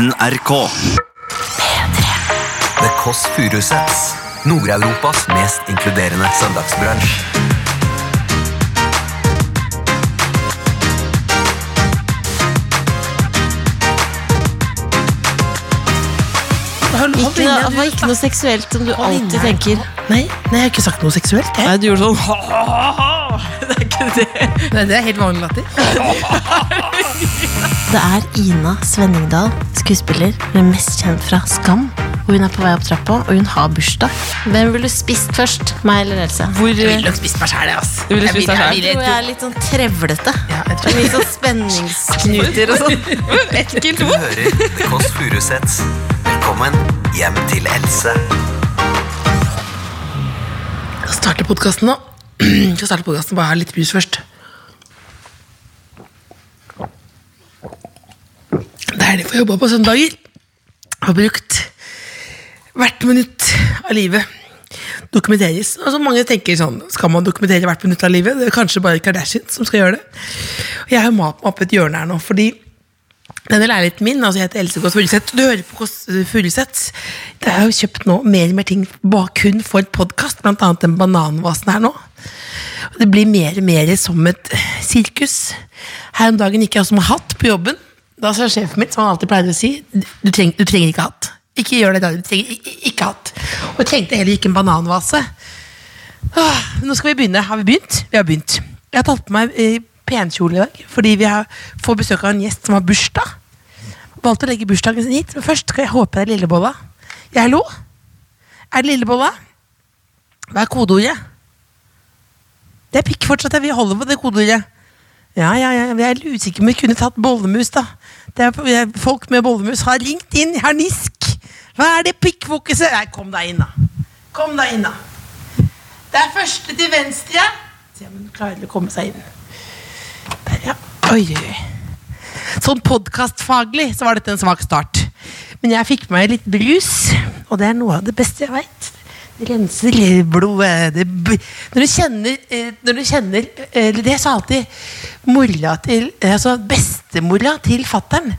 NRK. The Kåss Furuseths. Nord-Europas mest inkluderende søndagsbransj. Ikke, noe- det var ikke noe seksuelt som du alltid tenker. Nei, nei, jeg har ikke sagt noe seksuelt. Jeg. Nei, du gjorde sånn Det er ikke det. Nei, det er helt vanlig latter. Det er Ina Svenningdal, skuespiller, men mest kjent fra Skam. Og hun er på vei opp trappa, og hun har bursdag. Hvem ville du spist først? Meg eller Else? Hvor Jeg ville nok spist meg sjæl, ass. Du ville Jeg spist jeg? Jeg jeg er litt sånn trevlete. Ja, jeg tror Litt sånn spenningsknuter og sånn. Ekkelt Du ord. hører The Kåss Furuseths. Velkommen hjem til Else. Jeg starter podkasten nå. Skal starte podkasten, bare ha litt brus først. Deilig å få jobba på søndager. Har brukt hvert minutt av livet dokumenteres. Altså mange tenker sånn, Skal man dokumentere hvert minutt av livet? Det er kanskje bare Kardashian som skal gjøre det. Og jeg har malt meg opp et hjørne her nå, fordi denne leiligheten min, altså jeg heter Else Kåss Furuseth, du hører på Kåss Furuseth. Det er jo kjøpt nå mer og mer ting bare kun for podkast, annet den bananvasen her nå. Og det blir mer og mer som et sirkus. Her om dagen gikk jeg også med hatt på jobben. Da sa sjefen min, som han alltid pleide å si, du, treng, du trenger ikke hatt. Ikke gjør det, da. Du trenger ikke, ikke hatt. Og jeg trengte heller ikke en bananvase. Åh, nå skal vi begynne. Har vi begynt? Vi har begynt. Jeg har tatt på meg eh, penkjole i dag, fordi vi har, får besøk av en gjest som har bursdag. Valgte å legge bursdagen sin hit, men først skal jeg håpe det er Lillebolla. Ja, hallo? Er det Lillebolla? Hva er kodeordet? Det er pikk fortsatt, vi holder på det kodeordet. Ja, ja, ja, jeg er usikker om vi kunne tatt bollemus, da. Er folk med bollemus har ringt inn, Jeg har nisk. Hva er det pikkfokuset? Nei, kom deg inn, da. Kom deg inn, da. Det er første til venstre. Se om hun klarer å komme seg inn. Oi, oi. Sånn podkastfaglig så var dette en svak start. Men jeg fikk med meg litt brus, og det er noe av det beste jeg veit. Det renser blodet. Det, når du kjenner, eh, når du kjenner eh, Det sa alltid mora til eh, Altså bestemora til fattern.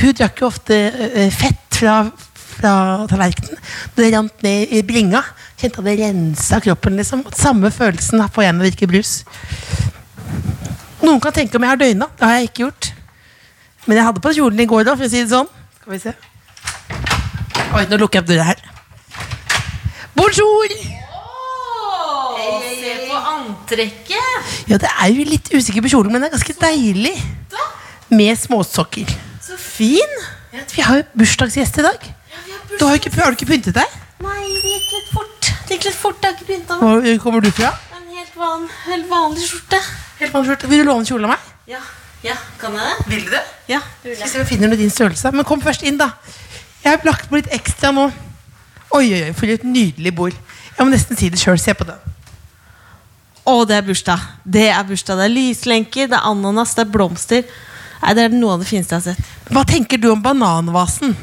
Hun drakk jo ofte fett fra, fra tallerkenen. Det rant ned i bringa, kjente at det rensa kroppen. liksom Samme følelsen får jeg når jeg drikker brus. Noen kan tenke om jeg har døgna. Det har jeg ikke gjort. Men jeg hadde på kjolen i går, da, for å si det sånn. Skal vi se. Oi, nå lukker jeg opp døra her. Bonjour! Se på antrekket! Ja, det er jo litt usikker på kjolen, men det er ganske deilig. Med småsokker. Så fin! Ja, Vi har jo bursdagsgjest i dag. Du har, ikke, har du ikke pyntet deg? Nei, det gikk litt fort. Det gikk litt fort, jeg har ikke begynt meg. Hvor kommer du fra? En helt, van, helt vanlig skjorte. Helt vanskjort. Vil du låne kjolen av meg? Ja, ja, kan jeg det? Vil du det? Ja, Skal vi finner noe din størrelse. Men kom først inn, da. Jeg har lagt på litt ekstra nå. Oi, oi, oi, for et nydelig bord. Jeg må nesten si det sjøl. Se på det. Å, det er bursdag. Det er bursdag. Det er lyslenker, det er ananas, det er blomster. Nei, Det er noe av det fineste jeg har sett. Hva tenker du om bananvasen?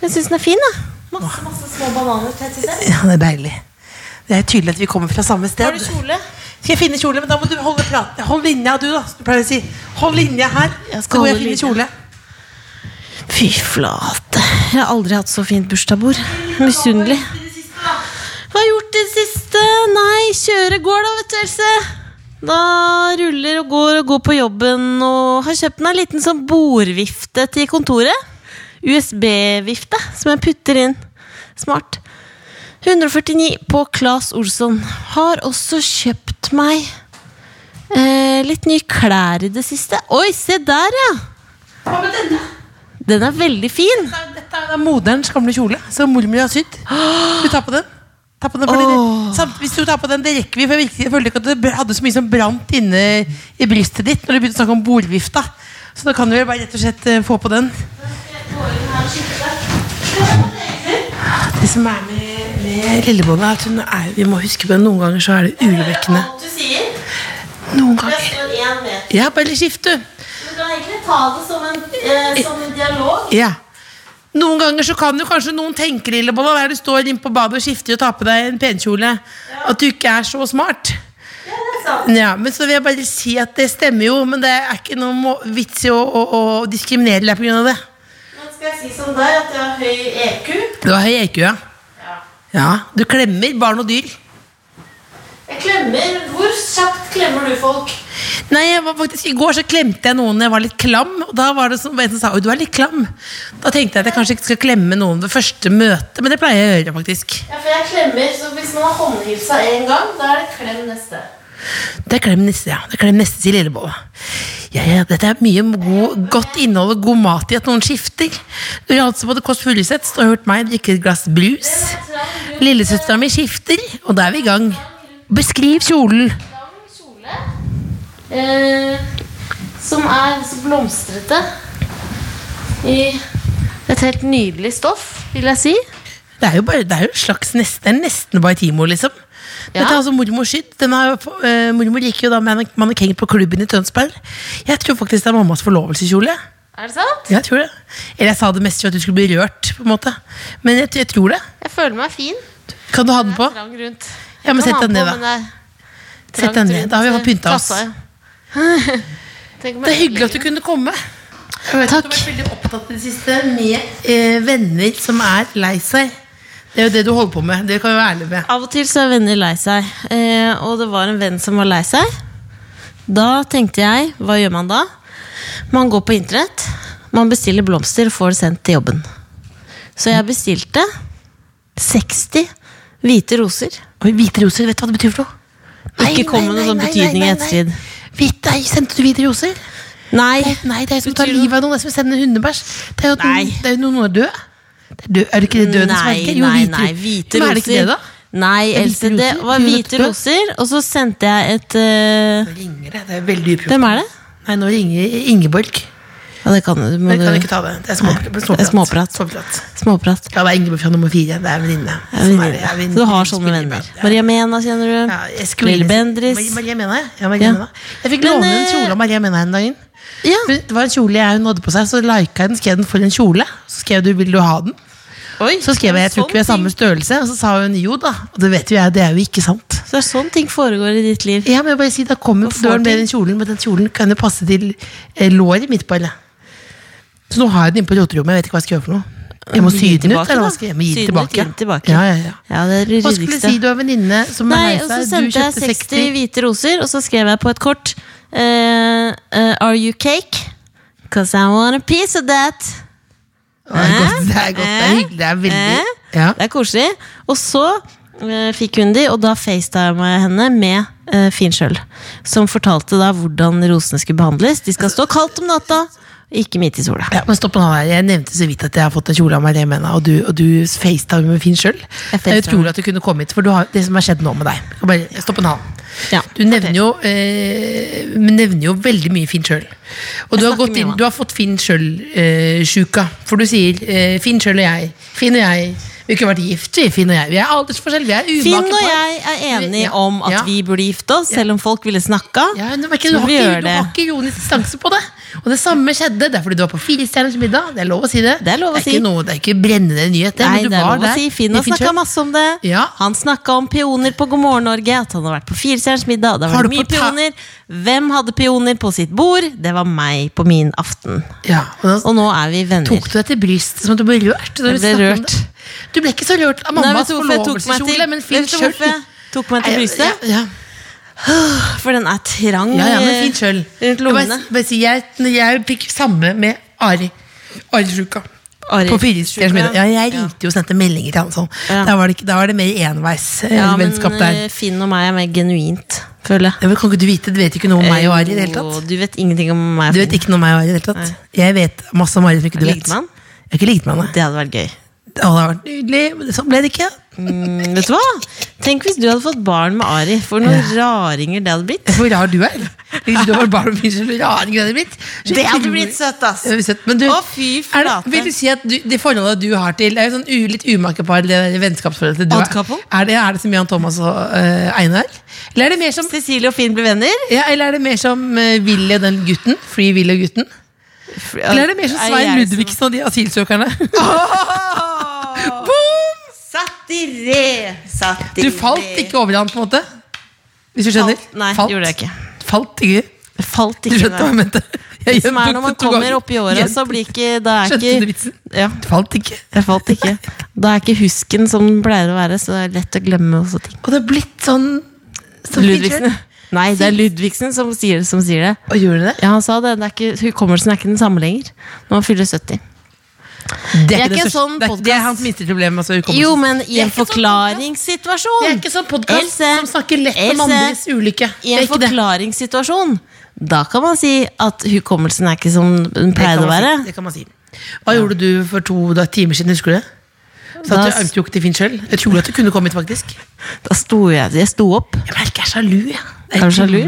Jeg syns den er fin. da Masse masse små bananer. i. Ja, det er deilig. Det er tydelig at vi kommer fra samme sted. Har du kjole? Skal jeg finne kjole? Men da må du holde praten. Hold linja, du, da. Du pleier å si. Hold linja her. Så går jeg holde finne kjole. Fy flate. Jeg har aldri hatt så fint bursdagsbord. Misunnelig. Hva har jeg gjort i det siste? Nei, kjøre går da, vet du, Else. Da ruller og går og går på jobben og har kjøpt meg en liten sånn bordvifte til kontoret. USB-vifte som jeg putter inn. Smart. 149 på Claes Olsson. Har også kjøpt meg eh, litt nye klær i det siste. Oi, se der, ja! Hva med denne? Den er veldig fin. Dette er moderens gamle kjole som mormor har sydd. Du tar på den. Ta på den fordi det, samt, hvis du tar på den, det rekker vi. For jeg, virkelig- jeg følte ikke at det hadde så mye som brant inne i brystet ditt når du begynte å snakke om bordvifta. Så da kan du vel bare rett og slett eh, få på den. Det som er med, med Lillebolla, at hun er, vi må huske på at noen ganger så er det urovekkende. Noen ganger. Ja, bare skift, du. Du kan egentlig ta det som en, eh, som en dialog. Ja. Noen ganger så kan jo kanskje noen tenke Lillebolla, der du står inne på badet og skifter og tar på deg en penkjole, at du ikke er så smart. Ja. Ja, men så vil jeg bare si at det stemmer jo, men det er ikke noe vits i å, å, å diskriminere deg pga. det. Men skal jeg si som deg at jeg har høy E EQ. Du har høy EQ, ja. Ja. Du klemmer barn og dyr. Jeg klemmer. Hvor kjapt klemmer du folk? Nei, jeg var faktisk, I går så klemte jeg noen jeg var litt klam. Og da var det som, en som sa «Oi, du er litt klam. Da tenkte jeg at jeg kanskje ikke skal klemme noen ved første møte, men det pleier jeg å gjøre. faktisk Ja, for jeg klemmer, så Hvis man har håndhilsa én gang, da er det klem neste. Det er klem neste, ja. Det er klem neste sier Lillebolla. Ja, ja, dette er mye god, godt innhold og god mat i at noen skifter. Du har altså både Kåss Furuseths og hørt meg drikke et glass brus. Lillesøstera mi skifter, og da er vi i gang. Beskriv kjolen. Lang kjole eh, som er så blomstrete i et helt nydelig stoff, vil jeg si. Det er jo bare, det er jo slags nesten, nesten bare Timo, liksom. Ja. Dette er altså mormors skydd. Jo- eh, mormor gikk jo da med mannekeng på klubben i Tønsberg. Jeg tror faktisk det er mammas forlovelseskjole. Er det sant? Jeg tror det. Eller jeg sa det mest for at du skulle bli rørt, på en måte. Men jeg, jeg tror det. Jeg føler meg fin. Kan du ha den på? Trang rundt. Ja, men sett den ned, da. Sett den ned. Da har vi fått pynta oss. Det er hyggelig at du kunne komme. Jeg vet Takk. at Du har vært veldig opptatt i det siste med eh, venner som er lei seg. Det er jo det du holder på med. Det kan vi være ærlig med. Av og til så er venner lei seg, eh, og det var en venn som var lei seg. Da tenkte jeg, hva gjør man da? Man går på internett, man bestiller blomster og får det sendt til jobben. Så jeg bestilte 60 hvite roser. Oi, hvite roser, vet du hva det betyr for noe? Ikke kom med noen sånn betydning i ettertid. Hvite, nei, sendte du hvite roser? Nei, Nei, det er jo som å ta livet av noen. Det er som å sende en hundebæsj. Det er jo Nei. noen, det er noen er død. Det er, død. er det ikke det døden som verker? Jo, hvite nei, hvite Men er det ikke det, da? Nei, Else, det var hvite roser, og så sendte jeg et uh... Nå ringer det. Det er veldig uproft. Hvem er det? Nei, nå ringer Ingeborg. Ja, det kan du. Må Jeg kan ikke ta det. Det er småprat. det er småprat. Småprat. småprat. Ja, det er Ingeborg fra nummer fire. Det er en venninne. Ja, Sånn. Så du har sånne venner. Ja. Maria Mena kjenner du. Ja, Lille Bendriss. Maria- Mena, ja. Maria. Mena. Jeg fikk Men, låne en kjole av Maria Mena en dag. Ja. Det var en kjole jeg hun hadde på seg, så lika jeg den, skrev den for en kjole. Så skrev du 'vil du ha den'? Oi, Så skrev jeg 'jeg tror ikke vi er samme størrelse', og så sa hun jo da. Og det vet jo jeg, det er jo ikke sant. Så det er sånn ting foregår i ditt liv. Ja, men jeg bare si, Da kommer på døren med den kjolen, men den kjolen kan jo passe til eh, låret mitt på. Så nå har jeg den inne på roterommet. Jeg vet ikke hva jeg skal gjøre for noe. Jeg må sy den ut. Eller hva skal jeg, gi den den ut, tilbake. tilbake. Ja, ja, ja. Ja, det er det Hva skulle du si? Du har en venninne som er Nei, lei og så seg. Du kjøpte 60 hvite roser, og så skrev jeg på et kort uh, uh, Are you cake? Cause I want a piece of that. Det er godt, det er godt, det er hyggelig, det er veldig Eh? ja. Det er koselig. Og så uh, fikk hun de, og da facetima jeg henne med uh, Finn. Som fortalte da hvordan rosene skulle behandles. De skal stå kaldt om natta, ikke midt i sola. Ja, men stopp nå. Jeg nevnte så vidt at jeg har fått en kjole av meg Mena, og du, og du facetimer med Finn sjøl. Det er utrolig at du kunne komme hit, for du har, det som har skjedd nå med deg bare Stopp en halv. Ja, Du nevner jo, eh, nevner jo veldig mye Finn sjøl. Og du har, gått inn, du har fått Finn sjøl-sjuka. for du sier eh, Finn sjøl og jeg. Finn og jeg. Vi ikke vært gift, vi. Finn og jeg. Vi er aldersforskjell. Vi er Finn og jeg er enige om at ja. vi burde gifte oss, selv om folk ville snakka. Ja, men ikke, du, har ikke, du har ikke ironisk distanse på det. Og det samme skjedde. Det er fordi du var på Firestjerners middag. Det er lov å si det. Det er lov å det er si. Ikke noe, det er ikke brennende nyhet, det, Nei, men du det er var lov å der. si. Finn har snakka masse om det. Ja. Han snakka om pioner på God morgen Norge, at han har vært på Firestjerners middag. Det Har var mye peoner. Hvem hadde pioner på sitt bord? Det var meg på min aften. Ja, og nå er vi venner. tok du deg til brystet som at du ble rørt. du ble rørt. Du ble ikke så rørt av mammas forlovelseskjole, men fint jeg tok meg til brystet? Ja, ja. For den er trang Ja, ja, men eh, fint selv. rundt lommene. Jeg, jeg, jeg fikk samme med Ari. Ari-sjuka. Ari- På Firestjerners sjuka, middag. Ja, jeg ringte jo og sendte meldinger til han. Sånn. Ja. Da, var det, da var det mer enveis eh, Ja, der. eh, Finn og meg er mer genuint, føler jeg. Ja, men kan ikke du vite? Du vet ikke noe om meg og Ari i det hele tatt. Du vet ingenting om meg. Du vet ikke noe om meg og Ari i det hele tatt. Jeg vet masse om Ari som ikke du vet. Man? Jeg har ikke ligget med han. Det hadde vært gøy. Det hadde vært nydelig, men sånn ble det ikke. Mm, vet du hva? Tenk hvis du hadde fått barn med Ari. For noen raringer det hadde blitt. Hvor rar du er. Hvis du hadde barn med Fincher, hvor rar det hadde blitt. Så Det hadde blitt søtt, ass! Søtt, Men du, Å, fy flate. det, vil du si at du, det forholdet du har til Det er jo sånn litt umakepar, det vennskapsforholdet du har. er. det, er det som Jan Thomas og uh, Einar? Eller er det mer som, Cecilie og Finn blir venner? ja, eller er det mer som uh, Willy og den gutten? Free Willy og gutten? Eller er det mer som Svein jeg som- Ludvigsen og de asylsøkerne? Satt i Satire. Du falt ikke over han, på en måte? Hvis du skjønner? Falt. Nei, Falt. gjorde jeg ikke. Falt ikke? Falt ikke, Du skjønte hva jeg mente? Jeg Det som er når man kommer opp i åra, så blir ikke Da er Skjønte du vitsen? Ja, Du falt ikke. jeg falt ikke. Da er ikke husken som den pleier å være, så det er lett å glemme også ting. Og det er blitt sånn som Ludvigsen. Nei, det er Ludvigsen som sier, som sier det. Og gjorde det? Ja, han sa det. det ikke, hukommelsen er ikke den samme lenger når man fyller 70. Det er ikke det største- sånn det, er, det er hans minste problem. Altså. Jo, men i en sånn forklaringssituasjon Det er ikke sånn podkast som snakker lett om andres ulykke. I en forklaringssituasjon, da kan man si at hukommelsen er ikke som den pleide å være. Si. Det kan man si. Hva gjorde du for to da, timer siden, husker du det? Så at du armtok til Finn sjøl? Jeg tror at du kunne kommet, faktisk. Da sto jeg, jeg sto opp. Jeg merker jeg er sjalu. jeg. Det Er sjalu?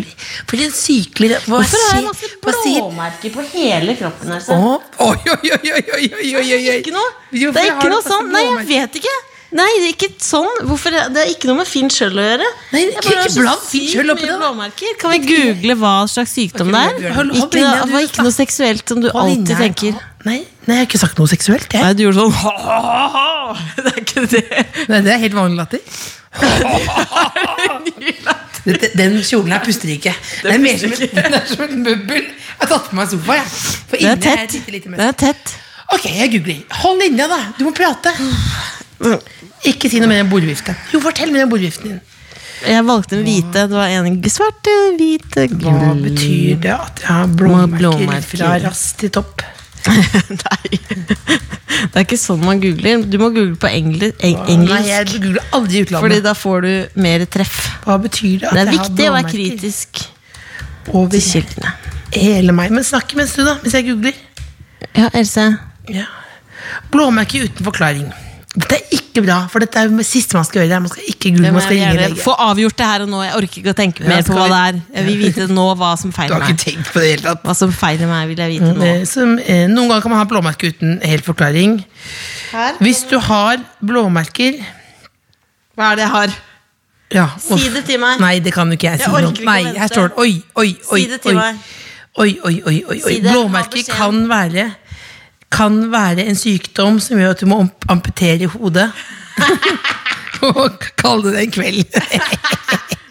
For en sykelig Hvorfor har jeg masse blåmerker på hele kroppen? Altså? Oh, Oi, oi, oi, oi, oi, oi, oi, oi. Ikke noe. Det er ikke noe sånn. Nei, jeg vet ikke. Nei, det er ikke sånn. Hvorfor? Det er ikke noe med Finn sjøl å gjøre. Nei, det er ikke blant bland Finn sykt oppi det. Kan vi google hva slags sykdom det er? Ikke det var ikke noe seksuelt som du alltid tenker. Nei, nei, jeg har ikke sagt noe seksuelt. Jeg. Nei, du gjorde sånn Det er ikke det. Nei, det er helt vanlig latter. Den kjolen her puster ikke. Det er mer som en den er som et møbel. Jeg har tatt på meg sofa. Jeg. For Det er er tett. lite Det er tett. Ok, jeg googler. Hold linja, da. Du må prate. Ikke si noe mer om bordvifte. Jo, fortell mer om bordviften din. Jeg valgte en hvite. Det var en svart, hvit Hva betyr det at jeg har blåmerker, Blåmerker. fra rass til topp? Nei. Det er ikke sånn man googler. Du må google på engli eng Nei, jeg googler aldri i Fordi da får du mer treff. Hva betyr det at Det er jeg har viktig å være blåmerker kritisk over til kildene. hele meg? Men snakk mens du, da, mens jeg googler. Ja, Else. Ja. Blåmerker uten forklaring. Dette er ikke bra, for dette er det siste man skal gjøre. Man skal ikke google, man skal ringe lege. få avgjort det her og nå. Jeg orker ikke å tenke mer på hva det er. Jeg vil vite nå hva som feiler meg. Du har ikke tenkt på det hele tatt. Hva som feiler meg, vil jeg vite nå. Eh, Som, eh, noen ganger kan man ha blåmerke uten helt forklaring. Hvis du har blåmerker Hva er det jeg har? ja, Si det til meg. Nei, det kan jo ikke jeg si Jeg orker ikke Nei, her står det Oi, oi, oi. Si det til oi. meg. Oi, oi, oi, oi. Blåmerker kan være Kan være en sykdom som gjør at du må amp- amputere hodet. Og kalle det en kveld.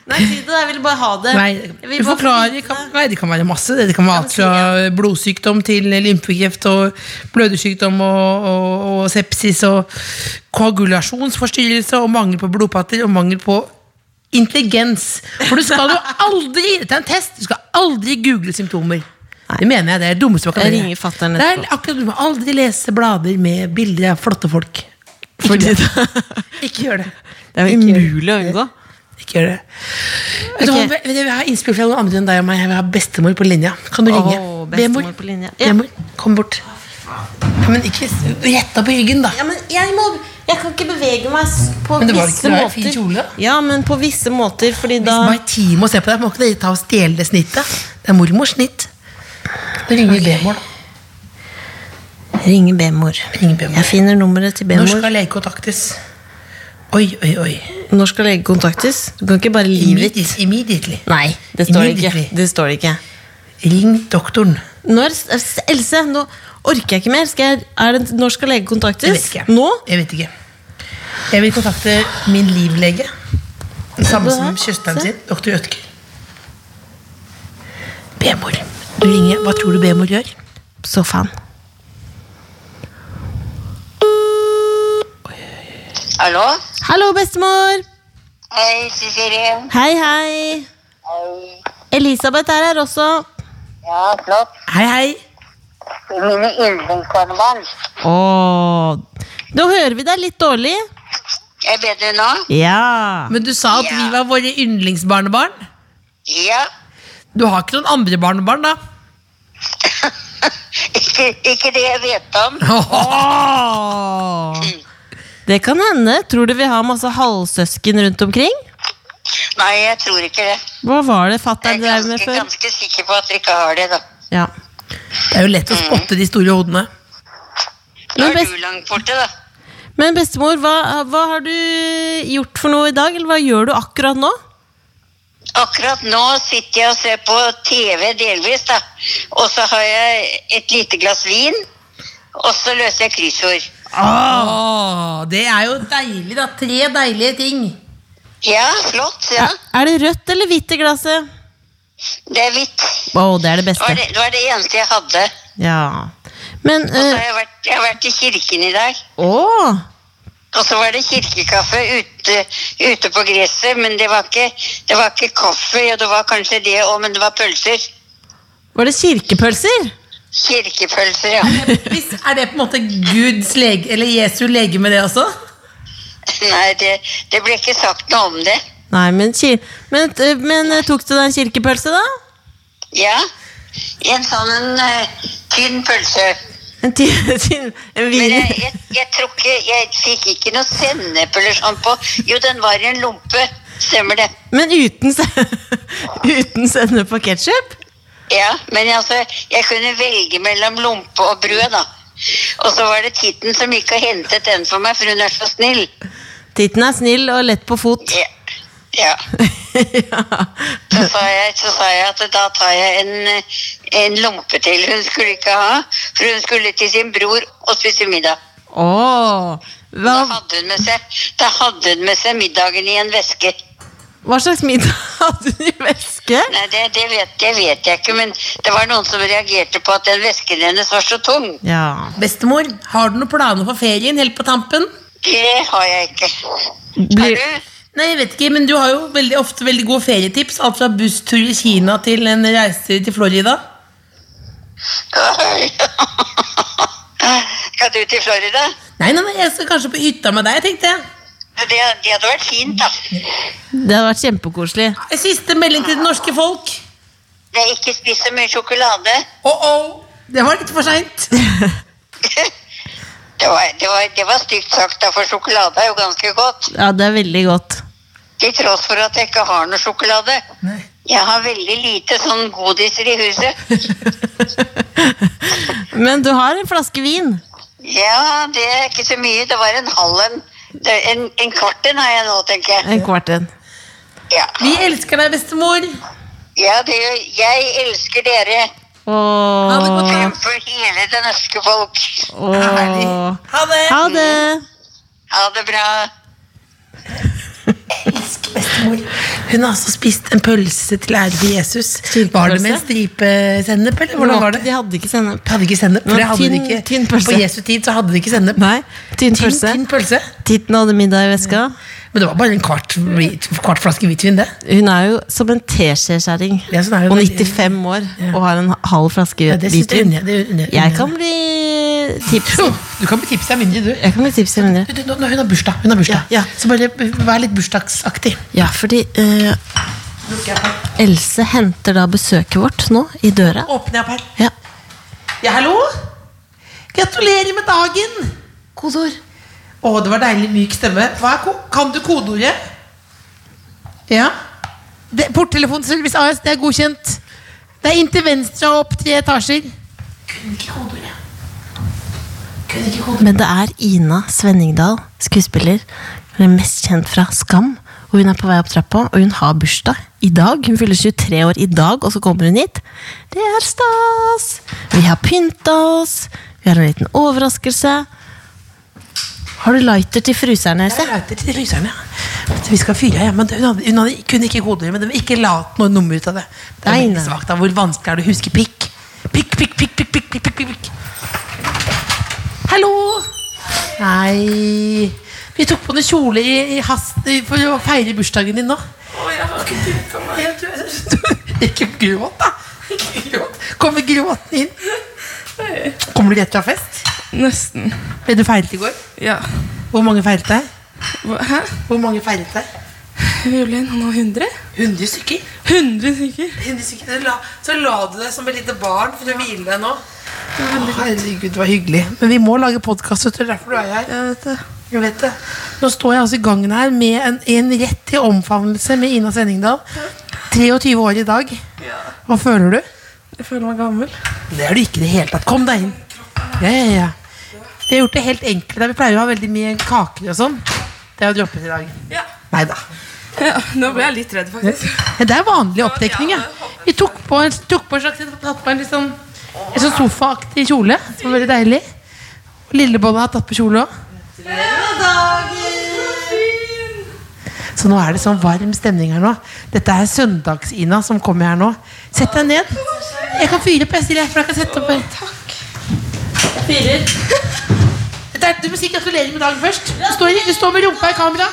Nei, si det. Jeg vil bare ha det. Nei, Jeg vil bare forklare, vite kan, det. nei, det kan være masse. Det Det kan være alt fra blodsykdom til lymfekreft og blødersykdom og, og, og sepsis og koagulasjonsforstyrrelse og mangel på blodpatter og mangel på intelligens. For du skal jo aldri Dette er en test. Du skal aldri google symptomer. Det mener jeg. Det er det dummeste man kan Jeg ringer fatteren Det er etterpå. akkurat Du må aldri lese blader med bilder av flotte folk. Fordi. Ikke gjør det. det er jo Ikke gjør det. umulig å unngå. Ikke gjør det. Vet du Ok. vet du, Jeg vil ha innspill fra noen andre enn deg og meg. Jeg vil ha bestemor på linja. Kan du ringe? Åh, bestemor på linja. Ja. Bemor, kom bort. Ja, men ikke retta på ryggen, da. Ja, men jeg må Jeg kan ikke bevege meg s- på Men det var visse ikke bra, måter. fin kjole. Ja, men på visse måter, fordi Hvis da har tid å se på deg, må ikke dere ta og stjele det snittet. Det er mormors snitt. Da ringer Bemor, da. Ringer B-mor. Jeg finner nummeret til B-mor. Når skal lege kontaktes? Oi, oi, oi. Når skal lege kontaktes? Du kan ikke bare leave it. Immediately. Nei, det står det ikke. Det står det ikke. Ring doktoren. Når, Else, nå orker jeg ikke mer. Skal jeg, det, når skal lege kontaktes? Jeg vet ikke. Nå? Jeg vet ikke. Jeg vil kontakte min livlege. Samme som søsteren sin, doktor Ødker. B-mor. Du ringer. Hva tror du B-mor gjør? Sofaen. Hallo? Hallo, bestemor! Hei, Cecilie. Hei, hei. Hei. Elisabeth er her også. Ja, flott. Hei, hei. Mine yndlingsbarnebarn. Å, Nå hører vi deg litt dårlig. Er bedre nå? Ja. Men du sa at vi var våre yndlingsbarnebarn. Ja. Du har ikke noen andre barnebarn, da? ikke, ikke det jeg vet om. Det kan hende. Tror du vi har masse halvsøsken rundt omkring? Nei, jeg tror ikke det. Hva var det fatter'n er drev med før? Jeg er ganske sikker på at dere ikke har det, da. Ja. Det er jo lett å spotte de store hodene. Nå er du langt borte, da. Men bestemor, hva, hva har du gjort for noe i dag? Eller hva gjør du akkurat nå? Akkurat nå sitter jeg og ser på TV delvis, da. Og så har jeg et lite glass vin. Og så løser jeg kryssord. Åh, det er jo deilig, da. Tre deilige ting. Ja, flott. ja. Er det rødt eller hvitt i glasset? Det er hvitt. Oh, det er det Det beste. var det, det var det eneste jeg hadde. Ja. Men Og så eh, har jeg vært, jeg har vært i kirken i dag. Å! Og så var det kirkekaffe ute, ute på gresset, men det var, ikke, det var ikke kaffe, og det var kanskje det òg, men det var pølser. Var det kirkepølser? Kirkepølser, ja. Hvis, er det på en måte Guds lege, eller Jesu legeme, det også? Nei, det, det ble ikke sagt noe om det. Nei, men, men, eh, men eh, tok du deg en kirkepølse, da? Ja. En sånn en, uh, tynn pølse. En, time, tin- en Men jeg, jeg, jeg tror ikke Jeg fikk ikke noe sennep eller sånn på. Jo, den var i en lompe. Stemmer det. Men uten, uten sennep og ketsjup? Ja, men altså, jeg kunne velge mellom lompe og brød, da. Og så var det Titten som gikk og hentet den for meg, for hun er så snill. Titten er snill og lett på fot. Ja. Ja. ja. Så sa, jeg, så sa jeg at da tar jeg en, en lompe til. Hun skulle ikke ha, for hun skulle til sin bror og spise middag. Oh, hva, Da hadde hun med seg, da hadde hun med seg middagen i en veske. hva slags middag hadde hun i veske? Nei, det, det, vet, det vet jeg ikke, men det var noen som reagerte på at den vesken hennes var så tung. Ja. Bestemor, har du noen planer for ferien helt på tampen? Det har jeg ikke. Blir, Har du? Nei, jeg vet ikke, men du har jo veldig ofte veldig gode ferietips. Alt fra busstur i Kina til en reise til Florida. Skal du til Florida? Nei, nei, nei, jeg skal kanskje på hytta med deg, tenkte jeg. Det, det hadde vært fint, da. det hadde vært kjempekoselig. Siste melding til det norske folk. Det er ikke spist så mye sjokolade. Oh, oh. Det var litt for seint. Det det det var stygt sagt, da, for sjokolade er jo ganske godt. Ja, det er veldig godt. Til tross for at jeg ikke har noe sjokolade. Nei. Jeg har veldig lite sånn godiser i huset. Men du har en flaske vin. Ja, det er ikke så mye. Det var en halv en. En, en kvart en har jeg nå, tenker jeg. En kvart en. Ja, Vi elsker deg, bestemor. ja det, gjør- jeg elsker dere Ha det godt, Åh, fremfor hele det norske folk. Åh. Ha det. Ha det. Ha det bra. Elsker bestemor. Hun har altså spist en pølse til ære for Jesus. Var det med en stripe sennep, eller hvordan var det? De hadde ikke sennep. Hadde ikke sennep, for hadde tynn- ikke. tynn. På Jesu tid så hadde de ikke sennep. Nei, tynn pølse. tynn pølse. Titten hadde middag i veska. Men det var bare en kvart, kvart flaske hvitvin, det. Hun er jo som en teskjekjerring. Ja, sånn og 95 år og har en halv flaske Ja, det jeg hvitvin. Jeg unner- kan bli tips. Du kan bli tipset av mindre, du. Jeg kan bli tipset mindre. Du, nå- nå- Hun har bursdag. Hun har bursdag. Ja, ja. Så bare vær litt bursdagsaktig. Ja, fordi uh, Else henter da besøket vårt nå i døra. Åpner jeg opp her. Ja. Ja, hallo? Gratulerer med dagen! Kodeord. Å, det var deilig myk stemme. Kan du kodeordet? Ja. Porttelefonservice AS, det er godkjent. Det er inn til venstre og opp tre etasjer. Kunne ikke kodeordet. Men det er Ina Svenningdal, skuespiller. Hun er mest kjent fra Skam. Og hun er på vei opp trappa, og hun har bursdag i dag. Hun fyller 23 år i dag, og så kommer hun hit. Det er stas! Vi har pynta oss. Vi har en liten overraskelse. Har du lighter til fryseren, Jeg har lighter til fryseren, ja. Vi skal fyre. Men hun, hadde, hun hadde, kunne ikke kodeordet, men det var ikke lat noe nummer ut av det. Det er da. Hvor vanskelig er det å huske pikk? Pikk, pikk, pikk, pikk, pikk, pikk, pikk, pikk. Hallo! Hei. Vi tok på noe kjole i, i hast for å feire bursdagen din nå. Oh, jeg har Ikke gråt, da. Ikke gråt. Kommer gråten inn? Kommer du rett fra fest? Nesten. Ble du feiret i går? Ja. Hvor mange feiret deg? Hæ? Hvor mange feiret deg? Han nå 100? 100 stykker. 100 stykker. 100 stykker. Så la, så la du deg som et lite barn for å hvile deg nå. Herregud, det var hyggelig. Men vi må lage podkast, det er derfor du er her. Jeg vet det. Jeg vet det. Nå står jeg altså i gangen her med en, en rett til omfavnelse med Ina Senningdal. 23 år i dag. Hva føler du? Jeg føler meg gammel. Det er du ikke i det hele tatt. Kom deg inn. Ja, ja, ja. Vi har gjort det helt enkelt. Vi pleier å ha veldig mye kaker og sånn. Det har droppet i dag. Ja. Nei da. ja. Nå ble jeg litt redd, faktisk. Det er vanlig oppdekning. Ja. Vi tok på en, tok på en slags tatt på en litt sånn, en sånn sofaaktig kjole. Som var veldig deilig. Lillebolla har tatt på kjole òg. Så nå er det sånn varm stemning her nå. Dette er Søndags-Ina som kommer her nå. Sett deg ned. Jeg kan fyre opp, jeg, stiller, For jeg kan sette opp her. Fyrer. Dette er, du må si gratulerer med dagen først. Du står, du står med rumpa i kamera.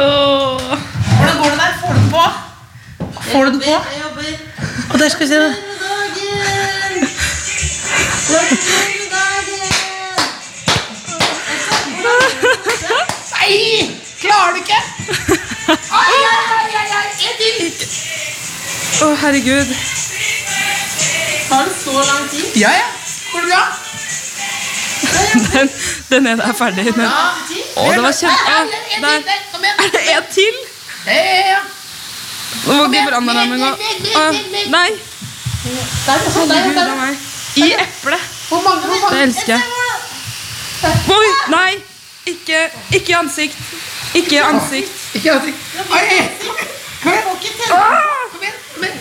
Hvordan går det der? Får du den på? Får du den på? Og der skal vi se. Nei! Klarer du ikke? Ai, ai, ai, ai, ai. En til. Å, herregud. Har det så lang tid? Ja, ja. Går det bra? Den, den ene er ferdig. Den. Å, det var kjempe... Der. Er det en til? Nå må ikke brannalarmen gå. Nei. Der, der, Gud der. a meg. I eplet. Hvor mange, hvor mange? Det elsker jeg. Oi, nei. Ikke, ikke ansikt. Ikke ansikt. Ikke ansikt. Kom igjen. Kom igjen. Kom igjen.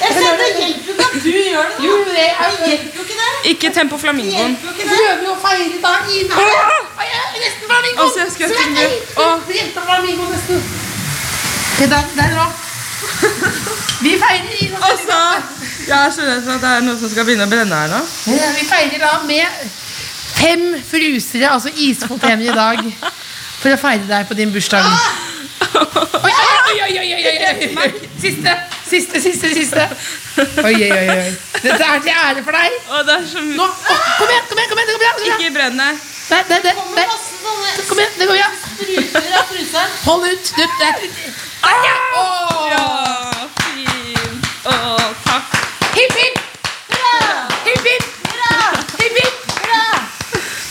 Jeg sender hjelp ut at du gjør det. Jo, det er hjelper jo ikke det. Ikke tempo flamingoen. Vi prøver jo å feire da i Nesten flamingo. Å, se, jeg skal. Jenta flamingo nesten. Ok, der, der nå. Vi feirer Ina. Jeg er så redd for at det er noe som skal begynne å brenne her nå. Ja, Vi feirer da med fem frusere, altså isfontener, i dag, for å feire deg på din bursdag. Oi, oi, oi, oi, oi, oi. Siste, siste, siste, siste. Oi, oi, oi. Dette er til ære for deg. Å, det er så Nå, mye. å, kom igjen, kom igjen, kom igjen, det det går bra. Ikke brenne. Der, Nei, det, Kommer der. masse sånne Kom igjen, det går bra. Hold ut. Du, der. Der, ja. Åh. Ja, fin. Å, takk. Hipp, hipp. Hipp, hipp. Hipp, hipp.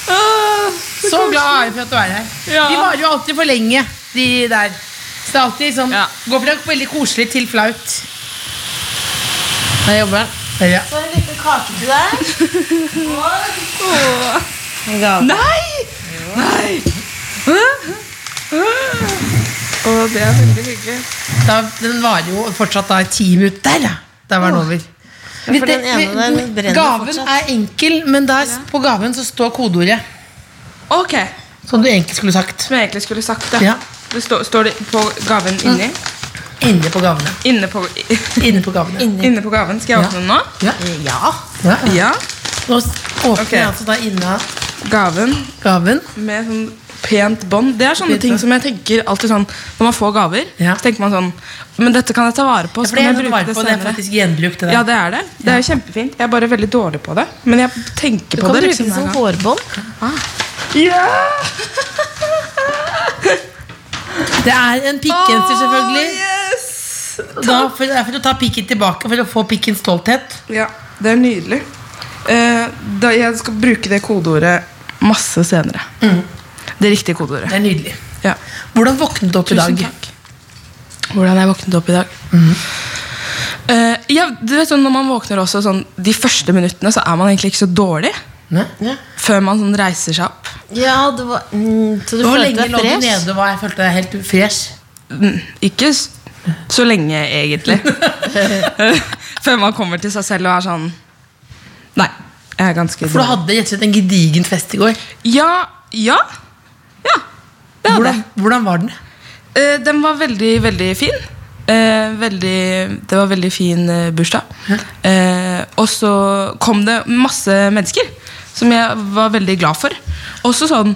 Å, Så glad jeg for at du er her. Ja. De varer jo alltid for lenge, de der. Så det er alltid sånn Ja. Går fra veldig koselig til flaut. Der jobber den. Ja. Så en liten kake til deg. En gave. Nei! Nei! Å, det er veldig hyggelig. Da, den varer jo fortsatt da i ti minutter. Ja! Der var den over. for den ene den gaven fortsatt. er enkel, men der, på gaven så står kodeordet. Ok, Som du egentlig skulle sagt. som jeg egentlig skulle sagt ja. Ja. Det står, står det på gaven inni? Inne på gavene. Inne på, Inne på gavene. inne på gaven. Skal jeg åpne den nå? Ja. Ja. ja. Ja. Nå s- åpner Ok. jeg altså da inne Gaven gaven. med sånn pent bånd. Det er sånne Fint, ting som jeg tenker alltid sånn Når man får gaver, Ja. så tenker man sånn Men dette kan jeg ta vare på. Ja, Så det kan jeg bruke det på, det er senere. faktisk gjenbruk. Det der. Ja, det er det. Det er jo kjempefint. Jeg er bare veldig dårlig på det. Men jeg tenker Du på kan bruke liksom det som hårbånd. Ja! Det er en pikkgenser, selvfølgelig. yes! Da, for, det er for å ta pikken tilbake, for å få pikkens stolthet. Ja, det er nydelig. Uh, da jeg skal bruke det kodeordet masse senere. Det riktige kodeordet. Det er nydelig. Ja. Hvordan våknet du opp i Tusen dag? takk. Hvordan jeg våknet opp i dag? Eh, ja, du vet sånn Når man våkner også sånn De første minuttene så er man egentlig ikke så dårlig. Ne? Før man sånn reiser seg opp. Ja, det var mm, Så du Hvor følte lenge deg lå du fresh? nede og var jeg følte deg helt fresh? Mm, Ikke så lenge, egentlig. Før man kommer til seg selv og er sånn Nei. Jeg er ganske For du hadde rett og slett en gedigen fest i går. Ja. Ja. Ja. Det hadde jeg. Hvordan, hvordan var den? Eh, den var veldig, veldig fin. Eh, veldig, det var veldig fin eh, bursdag. Eh, og så kom det masse mennesker som jeg var veldig glad for. Også sånn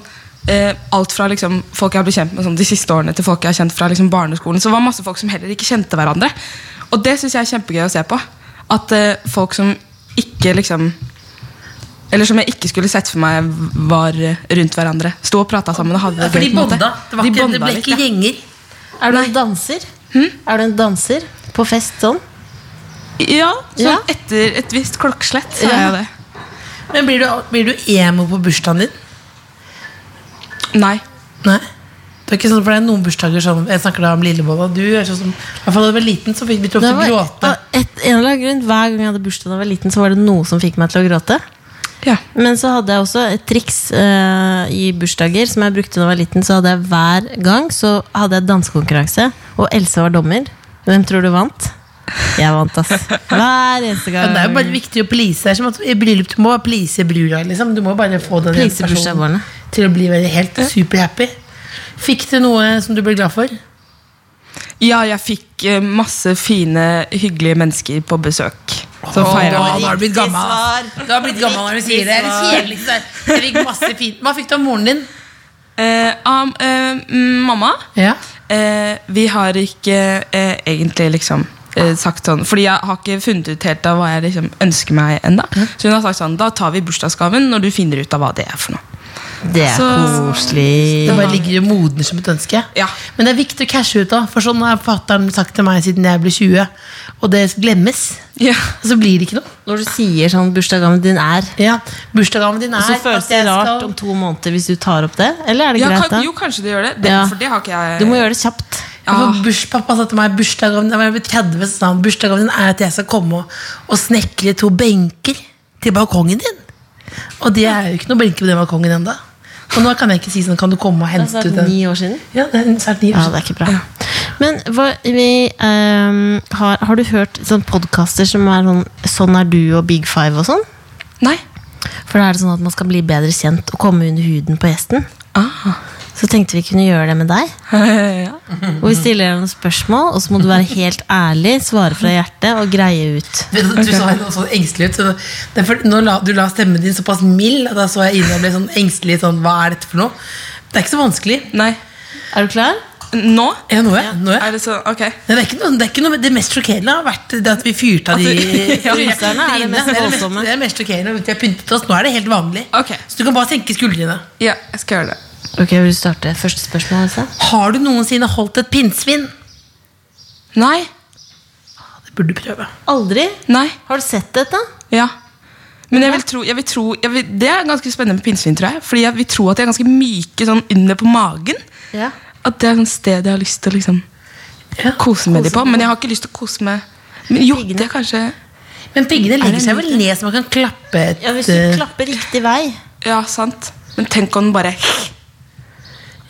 eh, alt fra liksom, folk jeg har blitt kjent med sånn, de siste årene, til folk jeg har kjent fra liksom, barneskolen. Så det var masse folk som heller ikke kjente hverandre. Og det syns jeg er kjempegøy å se på. At eh, folk som ikke liksom eller som jeg ikke skulle sett for meg var rundt hverandre. Sto og prata sammen og hadde det For gøy. de bonda. Det, var De ikke, det ble ikke gjenger. Er du en danser? Hmm? Er du en danser på fest sånn? Ja, sånn Ja. etter et visst klokkeslett så er Ja. jeg det. Men blir du, blir du emo på bursdagen din? Nei. Nei. Det er ikke sånn, for det er noen bursdager som Jeg snakker da om Lillebolla. Du er sånn som I hvert fall da du var liten, så fikk vi ofte Det var, gråte. et, en eller annen grunn, Hver gang jeg hadde bursdag da jeg var liten, så var det noe som fikk meg til å gråte. Ja. Men så hadde jeg også et triks uh, i bursdager som jeg brukte da jeg var liten. Så hadde jeg hver gang så hadde jeg dansekonkurranse, og Else var dommer. Hvem tror du vant? Jeg vant, ass. Hver eneste gang. Men det er jo bare viktig å please. Er som at I bryllup du må please brura. Liksom. Du må bare få den personen til å bli helt superhappy. Fikk du noe som du ble glad for? Ja, jeg fikk eh, masse fine, hyggelige mennesker på besøk. Som Åh, oh, har du blitt gammel. svar. Du har blitt gammel når du sier det. Det er det kjedeligste. Jeg fikk masse fint. Hva fikk du av moren din? Uh, um, eh, mm, mamma, Ja. Uh, vi har ikke eh, egentlig liksom eh, sagt sånn Fordi jeg har ikke funnet ut helt av hva jeg liksom ønsker meg enda Så hun har sagt sånn, da tar vi bursdagsgaven når du finner ut av hva det er for noe. Det er Så- koselig. Det bare ligger og modner som et ønske. Ja. Men det er viktig å cashe ut, da. For sånn har fatter'n sagt til meg siden jeg ble 20. Og det glemmes. Ja. Og så blir det ikke noe. Når du sier sånn bursdagsgaven din er Ja, Bursdagsgaven din er Og så føles det rart skal- om to måneder hvis du tar opp det? Eller er det Ja, greit, kan, da? jo, kanskje det gjør det. det Ja. For det har ikke jeg Du må gjøre det kjapt. Ja. Burs, pappa sa til meg bursdagsgaven Da jeg ble 30, så sa han bursdagsgaven din er at jeg skal komme og, og snekre to benker til balkongen din. Og det er jo ikke noe benker på den balkongen ennå. Og nå kan jeg ikke si sånn, kan du komme og Det er hente ut snart den? ni år siden. Ja, det er snart ni år siden. Ja, det er ikke bra. Men hva, vi, um, har, har du hørt sånn podkaster som er sånn Sånn er du og Big Five og sånn? Nei. For da er det sånn at man skal bli bedre kjent og komme under huden på gjesten. Ah. Så tenkte vi kunne gjøre det med deg. ja. Og vi stiller deg noen spørsmål, og så må du være helt ærlig, svare fra hjertet og greie ut. Vet Du, du så helt sånn engstelig ut. Så for, nå la, du la stemmen din såpass mild da så jeg inn og ble sånn engstelig. Sånn, hva er dette for noe? Det er ikke så vanskelig. Nei. Er du klar? Nå? Ja, nå er. Nå ja. Er det så Ok. Det er ikke noe, det, er ikke noe, det mest sjokkerende har vært det at vi fyrte av de Ja, er det mest er det voldsomme. mest, det er det mest sjokkerende. Vi har pyntet oss. Nå er det helt vanlig. Okay. Så du kan bare senke skuldrene. Ja, jeg skal gjøre det. Ok, Vil du starte første spørsmål? Altså? Har du noensinne holdt et pinnsvin? Nei. Det burde du prøve. Aldri? Nei. Har du sett dette? Ja. Men jeg vil tro, jeg vil tro jeg vil, Det er ganske spennende med pinnsvin, tror jeg. Fordi jeg vil tro at de er ganske myke sånn under på magen. Ja. At det er et sted jeg har lyst til å liksom Ja, kose med dem på. Men jeg har ikke lyst til å kose med Men jo, det er kanskje Men piggene legger seg vel ned så man kan klappe et ja, Hvis du eh, klapper riktig vei. Ja, sant. Men tenk om den bare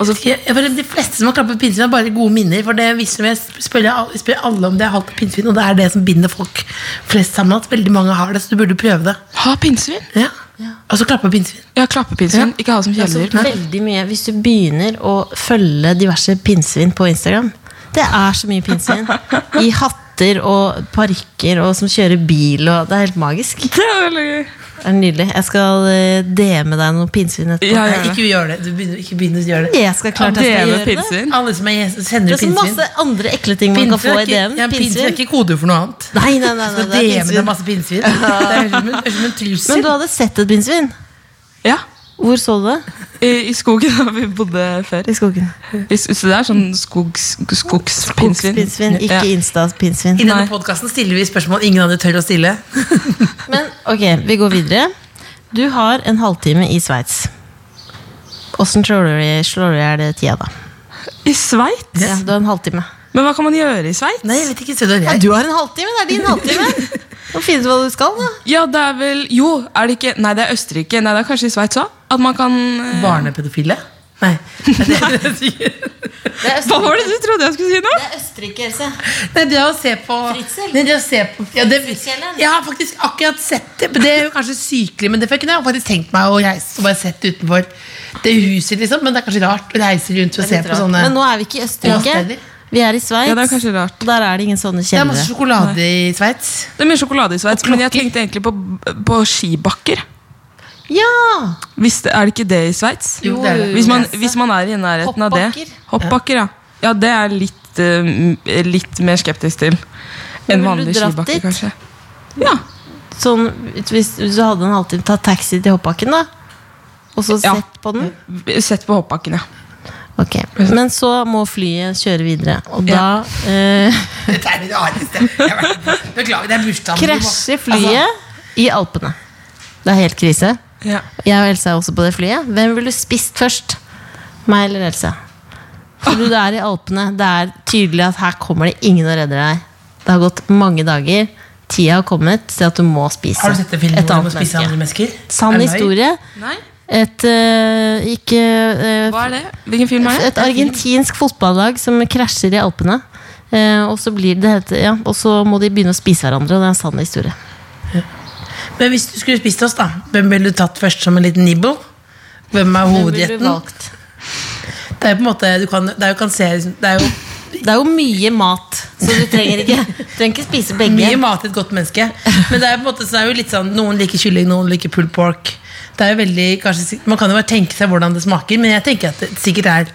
Og så ja, for De fleste som har klappet pinnsvin, har bare gode minner. For det viser Jeg spør, jeg spør alle om det har hatt pinnsvin, og det er det som binder folk flest sammen. At veldig mange har det, så du burde prøve det. ha pinnsvin. Ja. ja. Altså klappe pinnsvin. Ja, klappe pinnsvin. Ja. Ikke ha som Altså, kjæledyr. veldig mye Hvis du begynner å følge diverse pinnsvin på Instagram Det er så mye pinnsvin. I hatter og parykker og som kjører bil. Og det er helt magisk. Det er veldig gøy. Er nydelig. Jeg skal eh, DM-e deg noen pinnsvin etterpå. Ja, ja. Nei, ikke gjør det. Du begynner, ikke begynn å gjøre det. Jeg skal klart jeg skal med gjøre det. Alle som er gjest, Det er så pinnsvin. masse andre ekle ting man kan få i DM. ja, pinnsvin er ikke kode for noe annet. Nei, nei, nei, nei, Så det er pinnsvin. masse pinnsvin. Det er som en, som en trussel. Men du hadde sett et pinnsvin? Ja. Hvor så du det? I, I skogen der vi bodde før. I skogen. I, så det er sånn skogs, skogspinnsvin. Skogspinnsvin, ikke Ja. Insta-pinnsvin. I denne podkasten stiller vi spørsmål ingen andre tør å stille. Men ok, vi går videre. Du har en halvtime i Sveits. Åssen slår du i- det hjel tida, da? I Sveits? Ja, du har en halvtime. Men hva kan man gjøre i Sveits? Nei, jeg vet ikke, se det er Ja, du har en halvtime! Det er din halvtime! Nå finner du hva du skal, da. Ja, det er vel Jo, er det ikke Nei, det er Østerrike. Nei, det er kanskje i Sveits òg. At man kan eh, Barnepedofile? Nei. Det er det jeg sier. Det er Hva var det du trodde jeg skulle si nå? Det er Østerrike, Else. Nei, det å se på Fritzel? Nei, det å se på ja, det? Jeg har faktisk akkurat sett det. Det er jo kanskje sykelig, men det kunne jeg faktisk tenkt meg å reise og bare sett utenfor det huset, liksom. Men det er kanskje rart å reise rundt og se på sånne Men nå er vi ikke i Østerrike. steder. Vi er i Sveits. Ja, det er kanskje rart. Og der er det ingen sånne Det er masse kjellere. sjokolade i Sveits. Det er mye sjokolade i Sveits, Og men jeg klokker. tenkte egentlig på, på skibakker. Ja! Hvis det, er det ikke det i Sveits? Jo, det er det. Hvis, man- hvis man er i nærheten av det. Hoppbakker. Hoppbakker, ja. Ja, det er litt, eh, litt mer skeptisk til enn ville vanlig du dratt skibakke, dit? kanskje. Ja. Sånn, hvis, hvis du hadde en halvtime, ta taxi til hoppbakken, da. Og så Ja. sett på den. Sett på hoppbakken, ja. Ok, Men så må flyet kjøre videre, og da eh, Dette er det rareste. Beklager, det er bursdagen. krasjer Altså, flyet i Alpene. Det er helt krise. ja. Jeg og Else er også på det flyet. Hvem ville du spist først? Meg eller Else? For du er i Alpene. Det er tydelig at her kommer det ingen og redder deg. Det har gått mange dager. Tida har kommet til at du må spise har du sett det filmen hvor du må spise spise andre menneske. mennesker? Sann historie. Nei? Et eh, ikke eh, Hva er det? Hvilken film er det? Et argentinsk fotballag som krasjer i Alpene. Eh, og, så blir det, ja, og så må de begynne å spise hverandre. Det er en sann historie. Men hvis du skulle spist oss, da, hvem ville du tatt først som en liten nibble? Hvem er valgt? Det er jo på en måte Du kan, det er jo, kan se, det er jo Det er jo mye mat, så du trenger ikke, du trenger ikke spise begge. Mye mat til et godt menneske. Men det er på en måte så det er jo litt sånn noen liker kylling, noen liker pulled pork. Det er jo veldig, kanskje, Man kan jo bare tenke seg hvordan det smaker, men jeg tenker at det sikkert er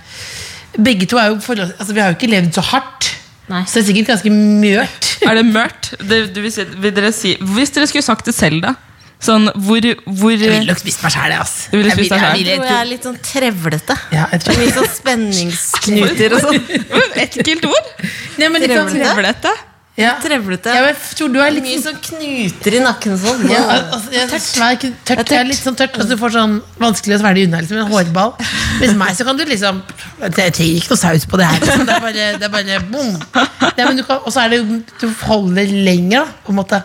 Begge to er jo forhold, altså Vi har jo ikke levd så hardt, Nei. så det er sikkert ganske mørt. Er det mørt? Det, du vil, si, vil dere si, hvis dere skulle sagt det selv, da? Sånn, hvor, hvor Jeg ville nok spist meg sjæl, altså. jeg. Vil, jeg? Jeg tror jeg er litt sånn trevlete. Ja, jeg tror Litt sånn spenningsknuter og sånn. Ekkelt ord! Nei, men litt sånn, Trevlete. Trevlete. Ja. Trevlete. Ja, men jeg tror du er litt Mye sånn knuter i nakken sånn. ja, altså, jeg, tørt. Tørt. Det er er litt sånn tørt, og du får sånn vanskelig å svelge unna. Liksom, en hårball. Hvis meg så kan du liksom Jeg trenger ikke noe saus på det her. Liksom. Det er bare, det er bare kan, og så er det Du holder lenger, da, på en måte.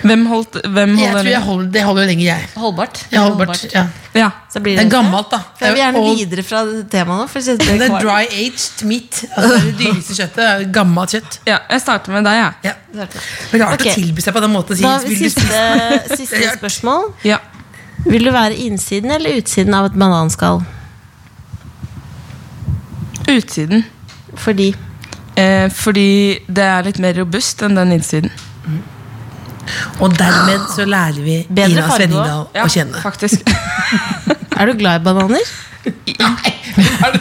Hvem holdt hvem Jeg tror jeg holder, det holder jo lenger, jeg. Holdbart. jeg holdbart. ja. Ja. Så blir Det er gammelt, da. Jeg vil gjerne videre fra temaet nå. For det Det er dry aged meat. Altså, det dyreste kjøttet. Gammelt kjøtt. ja, jeg starter med deg, jeg. Ja. Men rart okay. å tilby seg på den måten. Si, Da har vi vil du siste, siste spørsmål. Ja. Vil du være innsiden eller utsiden av et bananskall? Utsiden. Fordi Eh, fordi det er litt mer robust enn den innsiden. Og dermed så lærer vi Bedre Ina Svenningdal Ja, å kjenne. faktisk. Er du glad i bananer? Nei, er det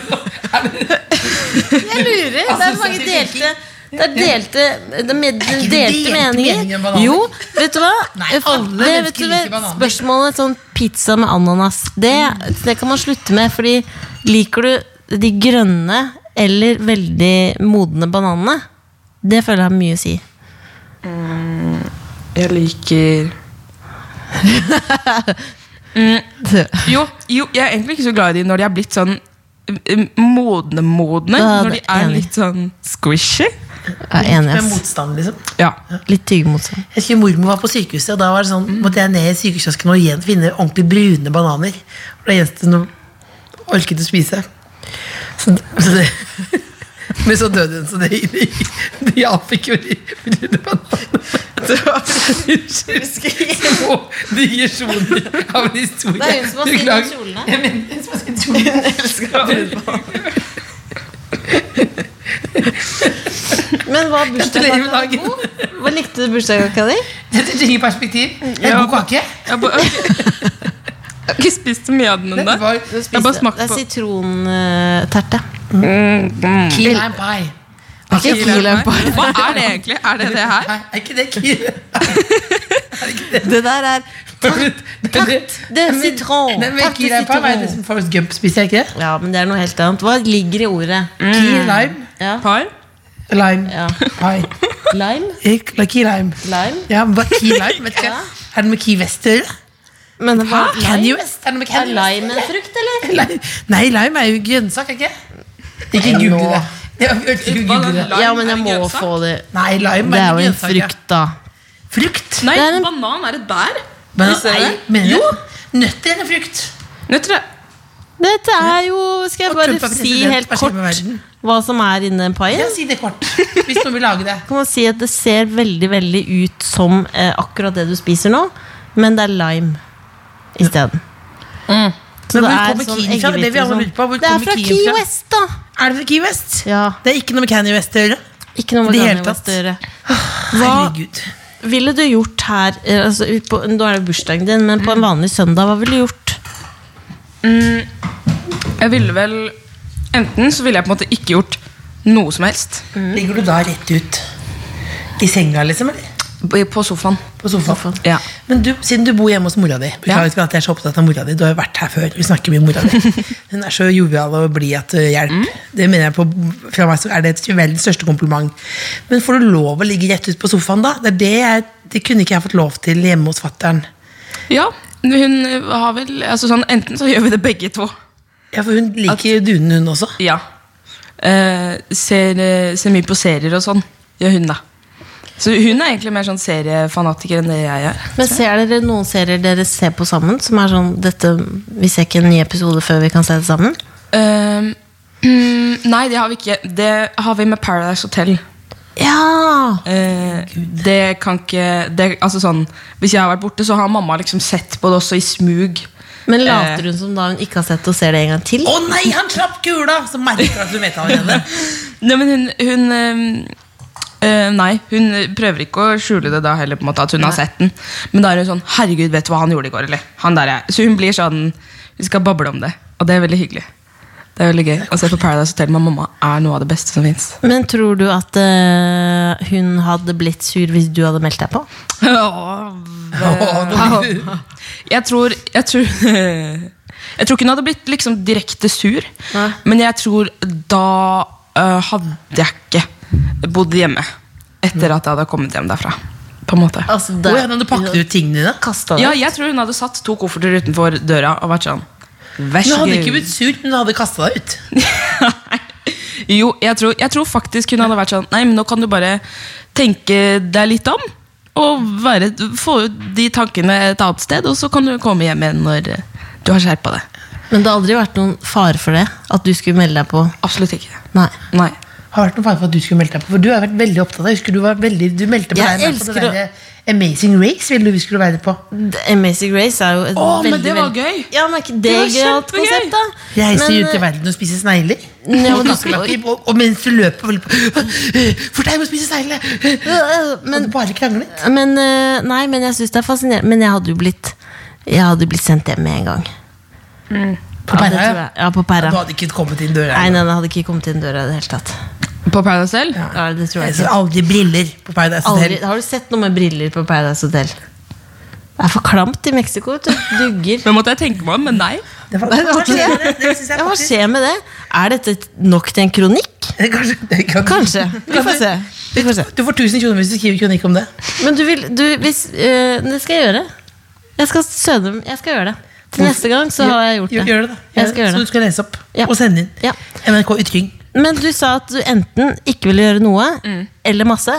er det- Jeg lurer. Det er mange delte det er delte, det er med, ikke delte delte meninger. meninger. Jo, vet du hva? Nei, alle det, vet du, liker. Spørsmålet sånn pizza med ananas, det, det kan man slutte med. Fordi liker du de grønne eller veldig modne bananene? Det føler jeg har mye å si. Jeg liker Jo, jo, jeg er egentlig ikke så glad i de når de er blitt sånn modne-modne. Ja, Når de er enig. litt sånn squishy. Jeg er enig. Med motstand, liksom. Ja. Litt tyggemotstand. Jeg husker mormor var på sykehuset, og da var det sånn, måtte jeg ned i sykehuskiosken og igjen finne ordentlig brune bananer. Og det eneste hun orket å spise. Så, så det, men så døde hun, så det, de, de avfikk jo de brune bananene. Unnskyld. Digresjoner av en historie. Det er hun som har sydd kjolene. Jeg mener, hun som har sydd kjolene. Men hva Gratulerer med bursdagskaka dagen. god? Hva likte du bursdagskaka di? Dette trenger perspektiv. En Ja. god kake. Jeg, har ikke spist så mye av den ennå. Det er på sitronterte. key lime pie. Ikke key lime pie. Hva er det egentlig? Er det det her? Nei, er ikke det key Det der er Tart de citron. Pie er det som Forrest Gump spiser, er ikke det? Ja, men det er noe helt annet. Hva ligger i ordet? Key lime. Ja. Par? Lime Ja. pie. Lime? Ik- like Key lime. Lime? Ja, men hva er Key lime? Vet ikke. Ja. Er det med Key West å gjøre? Men hva? Kanye West? Er det med Er lime en frukt, eller? Lime. Nei, lime er jo grønnsak, er ikke det? Ikke google det. Ja, men jeg må få det. Nei, lime Det er jo en grønnsak, frukt, da. Frukt? Nei, er en- banan er et bær. Men, nei, Jo. du? Nøtter er en frukt. Nøtter er Dette er jo Skal jeg bare si helt kort hva som er inni den paien? Ja, si det kort. Hvis noen vil lage det. Kan man si at det ser veldig veldig ut som eh, akkurat det du spiser nå, men det er lime isteden. Mm. Så hvor det er kommer sånn fra? Det sånn. lurer på, hvor Det er fra Key? West, da. Er det fra Key West? Ja, Det er ikke noe med Kanye West å gjøre. Ikke noe med Det Kanye West å gjøre. Hva Herregud. ville du gjort her eh, altså, på, Nå er det bursdagen din, men på en vanlig søndag, hva ville du gjort? Jeg ville vel Enten så ville jeg på en måte ikke gjort noe som helst. Ligger du da rett ut i senga, liksom? eller? På sofaen. På sofaen? Ja. Men du, siden du bor hjemme hos mora di Beklager ikke at jeg er så opptatt av mora di. Du har jo vært her før. Vi snakker mye om mora di. Hun er så jovial og blid at hjelp. Mm. Det mener jeg på, Fra meg så er det et verdens største kompliment. Men får du lov å ligge rett ut på sofaen, da? Det, er det, jeg, det kunne ikke jeg fått lov til hjemme hos fattern. ja. Hun har vel altså sånn, Enten så gjør vi det begge to. Ja, for hun liker dunen, hun også. Ja. Uh, ser, eh, ser mye på serier og sånn. Gjør hun, da. Så hun er egentlig mer sånn seriefanatiker enn det jeg er. Men Ser dere noen serier dere ser på sammen? Som er sånn dette, Vi ser ikke en ny episode før vi kan se det sammen? Eh, mm, nei, det har vi ikke. Det har vi med Paradise Hotel. Ja! Eh, det kan ikke det, altså sånn, Hvis jeg har vært borte, så har mamma liksom sett på det også i smug. Men later hun som da hun ikke har sett og ser det en gang til? Å nei, han slapp kula! Så merker jeg at du vet allerede. Nei, men hun, hun øh, Nei, hun prøver ikke å skjule det da heller, på en måte at hun har sett den. Men da er hun sånn Herregud, vet du hva han gjorde i går, eller? Han der er. Så hun blir sånn Vi skal bable om det. Og det er veldig hyggelig. Det er veldig gøy Å se på Paradise Hotel med mamma er noe av det beste som fins. Men tror du at uh, hun hadde blitt sur hvis du hadde meldt deg på? Jeg tror Jeg tror Jeg tror ikke hun hadde blitt liksom direkte sur, Nei. men jeg tror da uh, hadde jeg ikke bodd hjemme etter at jeg hadde kommet hjem derfra. På en måte. Altså, Å, ja, når du pakket ut tingene dine. Kastet Ja, jeg tror hun hadde satt to kofferter utenfor døra og vært sånn Vær så god. Hun hadde ikke blitt sur, men hun hadde kasta deg ut. Jo, jeg tror, jeg tror faktisk hun hadde vært sånn Nei, men nå kan du bare tenke deg litt om. Og være, få ut de tankene et annet sted, og så kan du komme hjem igjen når du har skjerpa det. Men det har aldri vært noen fare for det? At du skulle melde deg på? Absolutt ikke. Nei. Nei. Har vært noe fare for at du skulle melde deg på? For du har vært veldig opptatt av Jeg husker du var veldig Du meldte på Jeg deg på det der Amazing Race. Ville du vi skulle være på? The Amazing Race er jo et Å, men det var gøy. Ja, men ikke det, Det gøyalt konsept, da? Reise rundt i verden og spise snegler. Ja, men og, og, og mens du løper veldig på For deg må spise snegler! Men, og bare kranglet. men, eh, nei, men jeg syns det er fascinerende. Men jeg hadde jo blitt Jeg hadde blitt sendt hjem med en gang. På Ja, det Perra, tror ja. jeg. Ja, Du hadde ikke kommet inn døra. Nei, nei, det hadde ikke kommet inn døra i det hele tatt. På Paradise Hotel? Ja, det tror jeg Jeg ser ikke. aldri briller på Paradise Aldri, har du sett noe med briller på Paradise Hotel? Det er for klamt i Mexico. du. Dugger. Men måtte jeg tenke meg om, men nei. Det, var, hva skjer det? Det jeg Ja, hva skjer med det? Er dette nok til en kronikk? Kanskje, det kan- Kanskje. Vi får se. Vi får se. Du får 1000 kroner hvis du skriver kronikk om det. Men du vil du, hvis, øh, Det skal jeg gjøre. Jeg skal søde Jeg skal gjøre det. Til neste gang så har jeg gjort det. Gjør det, da. Gjør det. Så du skal lese opp Ja. og sende inn. Ja. NRK Ytring. Men du sa at du enten ikke ville gjøre noe, Mm. eller masse.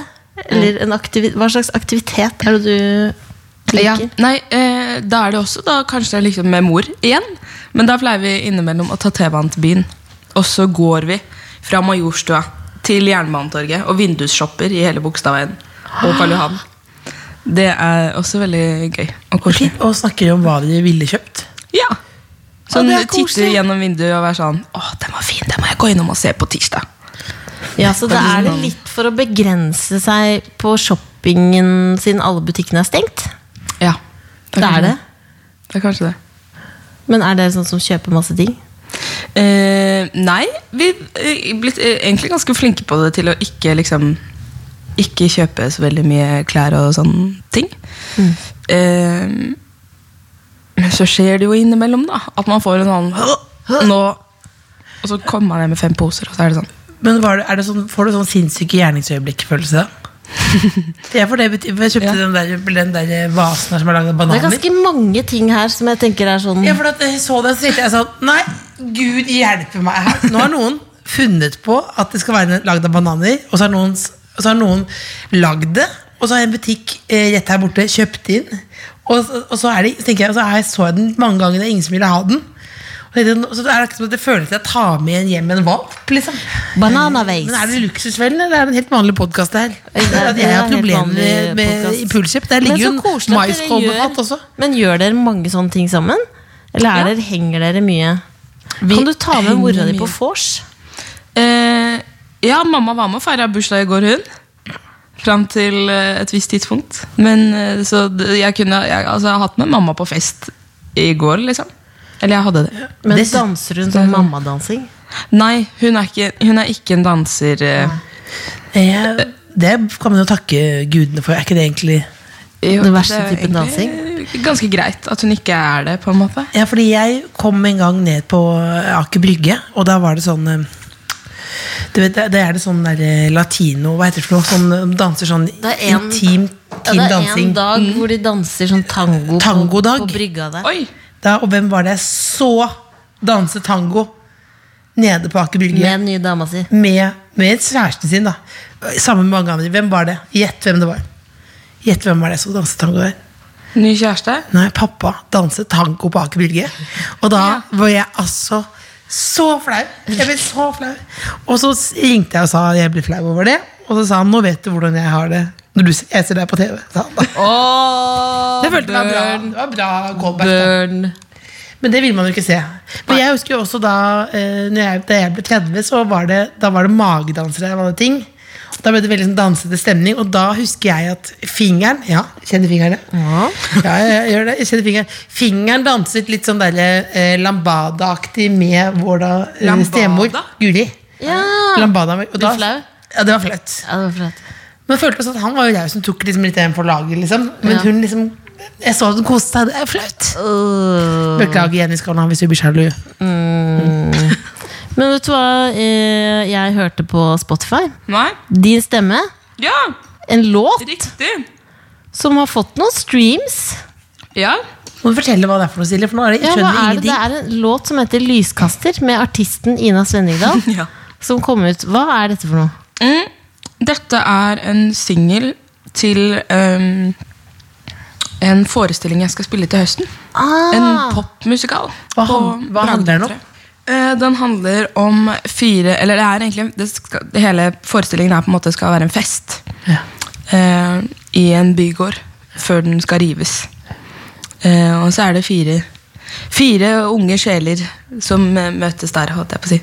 Eller en aktivi hva slags aktivitet er det du Ja. Nei, eh, da er det også da kanskje liksom med mor igjen. Men da pleier vi innimellom å ta T-banen til byen. Og så går vi fra Majorstua til Jernbanetorget og vindusshopper i hele Bogstadveien og Karl Johan. Det er også veldig gøy og koselig. Og snakker om hva de ville kjøpt. Ja. Sånn Å, det er titte gjennom vinduet og være sånn Å, den den må jeg gå innom og se på tirsdag. Ja, så da er det litt for å begrense seg på shoppingen siden alle butikkene er stengt? Ja. Det er det. Det er kanskje det. Men er dere sånn som kjøper masse ting? Eh, nei, vi er blitt eh, egentlig ganske flinke på det til å ikke liksom Ikke kjøpe så veldig mye klær og sånne ting. Eh, men så skjer det jo innimellom, da. At man får en sånn nå, Og så kommer han hjem med fem poser, og så er det sånn. Men var det, er det sånn, får du sånn sinnssyke gjerningsøyeblikk-følelse da? Jeg, får det, jeg kjøpte Ja. den, der, den der vasen her som er laget av bananer. Det er ganske mange ting her som jeg tenker er sånn Ja, for at jeg så det, så tenkte jeg sånn Nei, gud hjelpe meg her. Nå har noen funnet på at det skal være lagd av bananer, og så har noen, og så har noen lagd det. Og så har en butikk eh, rett her borte kjøpt inn. Og, så- og så, er det, så tenker jeg, og så har jeg så jeg den mange ganger, det er ingen som ville ha den. Så det er ikke som at det føles som jeg tar med hjem en valp. Liksom. Bananaveis. Men er det luksusfellen, eller er det en helt vanlig podkast her? Det At jeg har problemer med, med impulskjøp. Der Men ligger så jo en maiskolbefatt også. Men gjør dere mange sånne ting sammen? Eller er Ja. dere, henger dere mye? Vi kan du ta med mora di på vors? Eh, ja, mamma var med og feira bursdag i går, hun. Fram til eh, et visst tidspunkt. Men eh, så jeg kunne jeg, altså, jeg har hatt med mamma på fest i går, liksom. Eller jeg hadde det. Men Det danser hun sånn mammadansing? Nei, hun er ikke, hun er ikke en danser. eh, Eh, Det kan man jo takke gudene for. Er ikke det egentlig jo, Den verste det er typen egentlig Ganske greit at hun ikke er det, på en måte. Ja, fordi jeg kom en gang ned på Aker Brygge, og da var det sånn eh, vet, Det er det sånn der eh, latino Hva heter det for noe? Sånn, de danser sånn Det er en- intim Ja, det er dansing. en dag hvor de danser sånn tango på, Tangodag. på brygga der. Oi! Da, og hvem var det jeg så danse tango nede på Aker Brygge? Med den nye dama si. med, med kjæresten sin, da. Sammen med mange andre. Hvem var det? Gjett hvem det var. Gjett hvem var det som danset tango der. Ny kjæreste? Nei, pappa danset tango på Aker Brygge. Og da var jeg altså så flau. Jeg ble så flau. Og så ringte jeg og sa jeg ble flau over det. Og så sa han nå vet du hvordan jeg har det når du jeg ser deg på TV. Sa han da. Oh, Det følte jeg var bra. Det var bra callback. Men det vil man jo ikke se. Men jeg husker jo også da eh, når jeg, Da jeg ble 30, så var det, da var det magedansere og alle ting. Da ble det veldig sånn dansete stemning, og da husker jeg at fingeren Ja, kjenner fingeren ja. Ja, jeg, jeg gjør det. Jeg kjenner fingeren. Fingeren danset litt sånn der, eh, lambada-aktig med vår da eh, Lambada? stemor Guri. Ja. Lambada. Og da. Ja, det var flaut. ja, det var flaut. Men jeg følte også at han var jo jeg som tok liksom litt igjen for laget. Liksom. Men Ja. hun liksom Jeg så at hun koste seg. Det er flaut. Uh. Beklager Jenny Skavlan hvis du blir sjalu. Men vet du hva eh, jeg hørte på Spotify? Nei? Din stemme. Ja, En låt riktig. som har fått noen streams. Ja. Må du fortelle hva det er for noe, Silje? For nå er det, Ja, hva er det? det er en låt som heter Lyskaster, med artisten Ina Svenningdal. Ja. Som kom ut. Hva er dette for noe? Mm. Dette er en singel til um, en forestilling jeg skal spille til høsten. Ah, En popmusikal. Hva han- hva handler den om? Eh, Den handler om fire Eller det er egentlig det skal, det Hele forestillingen er på en måte skal være en fest. Ja. Uh, I en bygård før den skal rives. Uh, og så er det fire Fire unge sjeler som møtes der, holdt jeg på å si.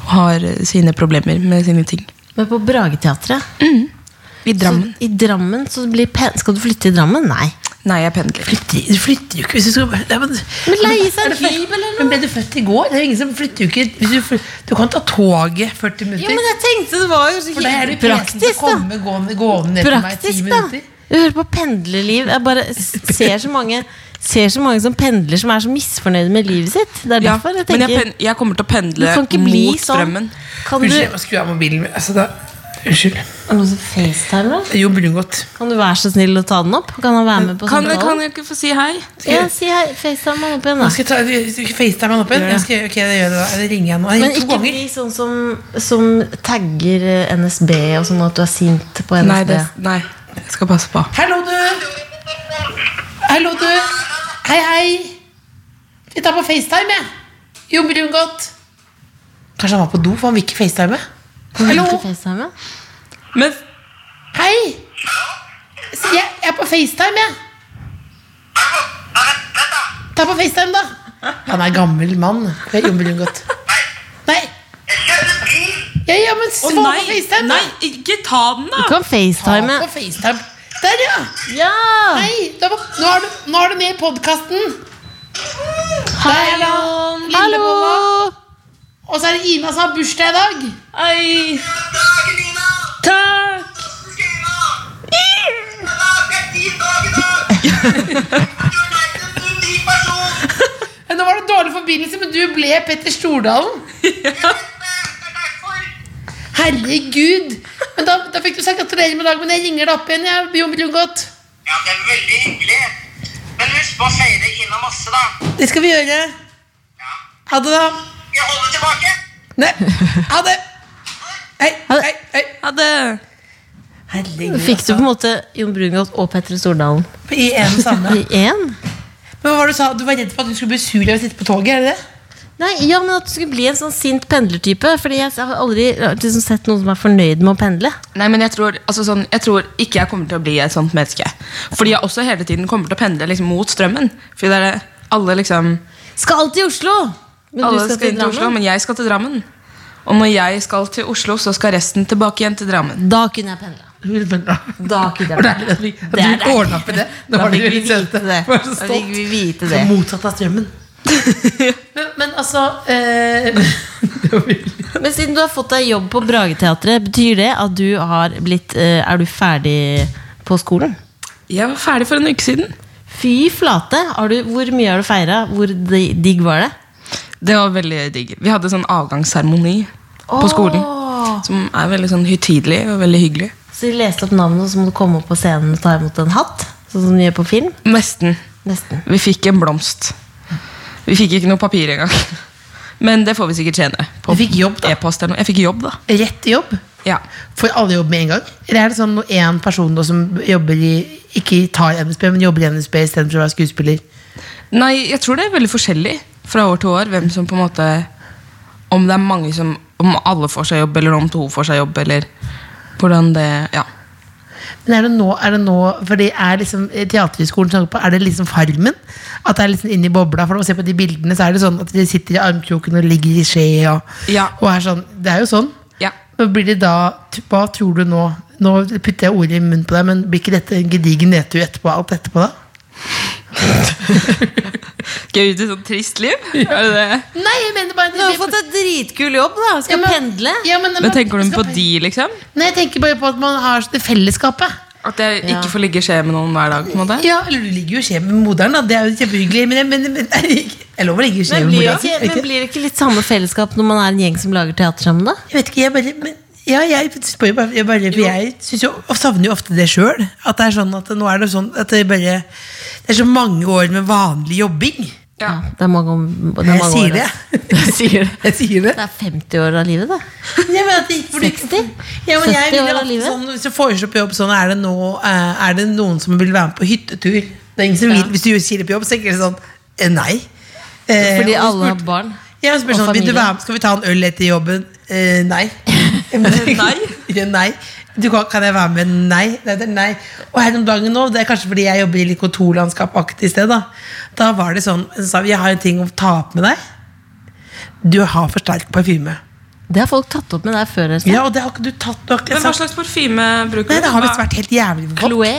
Og har sine problemer med sine ting. Men på Brageteatret. I Drammen. Så I Drammen så blir pen Skal du flytte i Drammen? Nei. Nei, jeg pendler. Flytter, du flytter jo ikke hvis du skal Nei, men, Men leie seg en hybel eller Men ble du født i går? Det er jo ingen som flytter jo ikke du, flytter, du kan ta toget 40 minutter. Jo, men jeg tenkte det var jo så det praktisk, da. komme gående, gående Praktisk, 10 da. Du hører på pendlerliv. Jeg bare ser så mange Ser så mange som pendler som er så misfornøyde med livet sitt. Det er Ja, derfor jeg men jeg, tenker pen jeg kommer til å Du pendle kan ikke bli mot sånn. strømmen. Kan du Unnskyld, jeg må skru av mobilen min. Altså, da, unnskyld. Er det noen som facetimer? Jo, Brungot. Kan du være så snill å ta den opp? Kan han være med på Kan, jeg- kan jeg ikke få si hei? Ja, si hei. Facetime han opp igjen, da. Skal jeg ta, facetime han opp igjen? Ja. skal, ok, det gjør jeg da. Eller ringer jeg nå. Jeg Men ikke ganger. bli sånn som, som tagger eh, NSB og sånn at du er sint på NSB. Nei, det, nei, jeg skal passe på. Hallo, du! Hallo, du! Hei, hei! Vi tar på FaceTime, jeg. Jo, Brungot. Kanskje han var på do, for han vil ikke FaceTime? Hallo? FaceTime? Men Hei! Jeg, jeg er på FaceTime, jeg. Ta på FaceTime, da. Han er gammel mann. Jon Brungot. Nei. Ja, ja, men Å på FaceTime, da. nei, ikke ta den, Du da! facetime. Ta FaceTime. på FaceTime. Der, ja. Ja! Hei, da nå er du, nå er du med i podkasten. Hallo! Lillebolla. Og så er det Ina som har bursdag i dag. Hei. Takk! Nå var det dårlig forbindelse, men du ble Petter Stordalen. Herregud. Men da, da fikk du sagt gratulerer med dagen, men jeg ringer deg opp igjen. Jeg, Jon Brungot. Ja, det er veldig hyggelig. Men husk på å feire Ina masse, da. Det skal vi gjøre. Ha det, da. Jeg holder tilbake. Nei, ha det. Hei, hei, hei. Ha det. Herregud, Fikk du på en måte Jon Brungot og Petter Stordalen altså. I en samme. i en? Men hva var det du sa? Du var redd for at du skulle bli sur av å sitte på toget? er det det? Nei, ja, men at du skulle bli en sånn sint pendlertype. Fordi jeg har aldri liksom, sett noen som er fornøyd med å pendle. Nei, men jeg tror, altså sånn, jeg tror ikke jeg kommer til å bli et sånt menneske. Fordi jeg også hele tiden kommer til å pendle liksom, mot strømmen. Fordi det er alle liksom Skal alltid til Oslo! Men Alle du skal, inn til Oslo, men jeg skal til Drammen. Og når jeg skal til Oslo, så skal resten tilbake igjen til Drammen. Da kunne jeg pendla. Da kunne jeg pendle at vi- du ordna opp i det? Da fikk vi vite det. Så Motsatt av strømmen. Men, men altså eh, Men siden du har fått deg jobb på Brageteatret, betyr det at du har blitt eh, Er du ferdig på skolen? Jeg var ferdig for en uke siden. Fy flate! Har du, hvor mye har du feira? Hvor digg var det? Det var veldig digg. Vi hadde sånn avgangsseremoni på skolen. Som er veldig sånn høytidelig og veldig hyggelig. Så de leste opp navnet, og så må du komme opp på scenen og ta imot en hatt? Sånn som de gjør på film? Nesten. Nesten. Vi fikk en blomst. Vi fikk ikke noe papir engang. Men det får vi sikkert senere. På Du fikk jobb, da. E-post eller noe. Jeg fikk jobb, da. Rett jobb? Ja. Får alle jobb med en gang? Eller er det sånn én person da, som jobber i ikke tar NSB, men jobber i NSB istedenfor å være skuespiller? Nei, jeg tror det er veldig forskjellig fra år til år. Hvem som på en måte Om det er mange som Om alle får seg jobb, eller om to får seg jobb, eller hvordan det Ja. Men er det nå, er det nå For det er liksom eh, Teaterhøgskolen snakker på, er det liksom Farmen? At det er liksom inni bobla? For når man ser på de bildene, så er det sånn at de sitter i armkroken og ligger i skje. Og, Ja. og er sånn, Det er jo sånn. Ja. Men Blir det da, hva tror du nå Nå putter jeg ordet i munnen på deg, men blir ikke dette en gedigen nedtur etterpå? Alt etterpå da? Skal jeg ut i et sånt trist liv? Er det det? Nei, jeg mener bare Du har fått et dritkul jobb, da. Skal Ja, men- pendle. ja, men, Men tenker du skal- på de, liksom? Nei, jeg tenker bare på at man har det fellesskapet. At jeg Ja. ikke får ligge i skje med noen hver dag? på en måte? Ja, eller du ligger jo i skje med moderen, da. Det er jo kjempehyggelig. Men, men, men nei, jeg lover å ligge i skje med moderen. ikke, men blir det ikke litt samme fellesskap når man er en gjeng som lager teater sammen, da? Jeg vet ikke, jeg bare men, Ja, jeg spør jo bare, jeg bare For jeg synes jo, og savner jo ofte det sjøl. At det er sånn at nå er det sånn at det bare Det er så mange år med vanlig jobbing. Ja, det er mange, det er Jeg mange år. Jeg sier det. Jeg sier det. Det er 50 år av livet, det. Ja, men at det ikke- for 60? Ja, men jeg 70 vil år av livet? sånn, Hvis du foreslår på jobb sånn, er det, nå, eh, er det noen som vil være med på hyttetur? Det er ingen som vil, Hvis du sier det på jobb, så tenker jeg sånn eh, Nei. Eh, Fordi så alle har barn. Ja, spør Og sånn, vil du være med, Skal vi ta en øl etter jobben? Eh, nei. Nei? Nei. Du kan, kan jeg være med? Nei. Nei, det er nei. Og her om dagen nå, det er kanskje fordi jeg jobber i litt kontorlandskapaktig sted, da. Da var det sånn sa, Jeg har en ting å ta opp med deg. Du har for sterk parfyme. Det har folk tatt opp med deg før. Øystein. Ja, og det har ikke du tatt. nok, Men hva slags parfyme bruker Nei, du? det har visst vært helt jævlig godt. Chloé.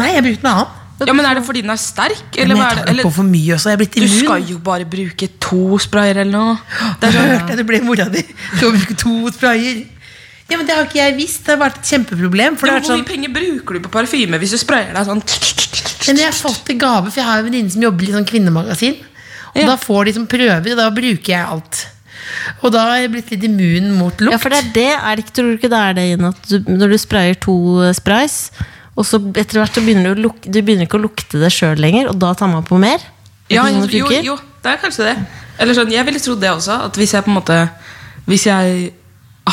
Nei, jeg brukte noe annet. Ja, men Er det fordi den er sterk? Eller men jeg er tar det? det på for mye også. Jeg er blitt du skal jo bare bruke to sprayer eller noe. Der, er sånn, hørte jeg det ble mora di. Du skal bruke to sprayer. Ja, men Det har ikke jeg visst. Det har vært et kjempeproblem. For det Ja, har men hvor sånn, mye penger bruker du på parfyme hvis du sprayer deg sånn? men jeg har fått en gave, for jeg har en venninne som jobber i sånn kvinnemagasin. Og Ja. Da får de som prøver, og da bruker jeg alt. Og da har jeg blitt litt immun mot lukt. Ja, for det er det, er det tror du ikke det er det du, når du sprayer to eh, sprays, og så etter hvert så begynner du, å luk, du begynner ikke å lukte det sjøl lenger, og da tar man på mer? Er Ja, sånn jo, jo, det er kanskje det. Eller sånn, jeg ville trodd det også. At hvis jeg på en måte Hvis jeg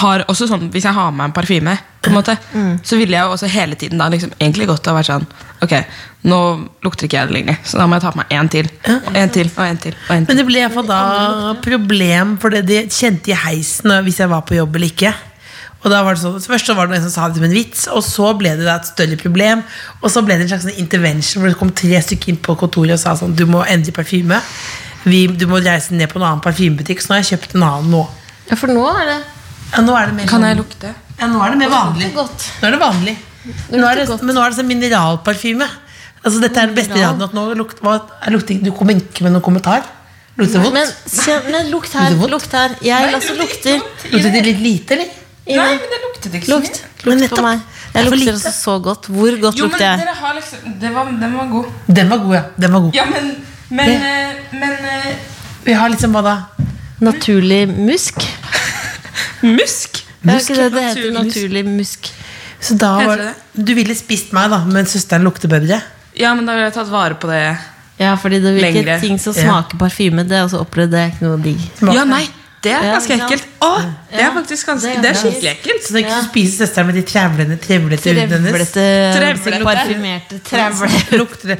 har også sånn Hvis jeg har med meg en parfyme, på en måte Mm. så ville jeg jo også hele tiden da liksom egentlig godt ha vært sånn Ok, nå lukter ikke jeg det lenger, så da må jeg ta på meg en til. Og en til, og en til. Og en til. Men det ble i hvert fall da problem, for det de kjente i heisen hvis jeg var på jobb eller ikke. Og da var det sånn, Først så var det noen som sa det som en vits, og så ble det da et større problem. Og så ble det en slags intervention hvor det kom tre stykker inn på kontoret og sa sånn Du må endre parfyme. Vi, du må reise ned på en annen parfymebutikk, så nå har jeg kjøpt en annen nå. Ja, for nå er det Ja, nå er det mer Kan sånn- jeg lukte? Ja, nå er det mer vanlig. Nå er det vanlig. Nå er det, men nå er det sånn mineralparfyme. Altså, dette er den beste raden. At nå lukt, hva, er lukting, du kommer ikke med noen kommentar? Lukter det vondt? Men, se, men lukt her, Lukter vondt? lukt her. Jeg altså lukter. Lukter det litt lite, eller? Nei, men det luktet ikke så Lukt, mye. Lukt på meg. Jeg lukter lite. altså så godt. Hvor godt Jo, lukter jeg? liksom det var, Den var god. Den var god, ja. Den var god. Ja, men Men, men, men eh, Vi har liksom hva da? Naturlig musk? Musk? Musk? det det det heter? naturlig. Musk. Så da var, det du ville spist meg, da, men søsteren lukter bedre? Ja, men da har jeg tatt vare på det. Ja, fordi det er ikke ting som Ja. smaker parfyme. Det er også opplevd, det er ikke noe digg. Ja, nei, det er ganske ekkelt. Å, det er faktisk ganske det er Det er skikkelig ekkelt. Så da ikke så spiser søsteren med de trevlende, trevlete hudene hennes? Trevlete, parfymerte trevlete Lukter det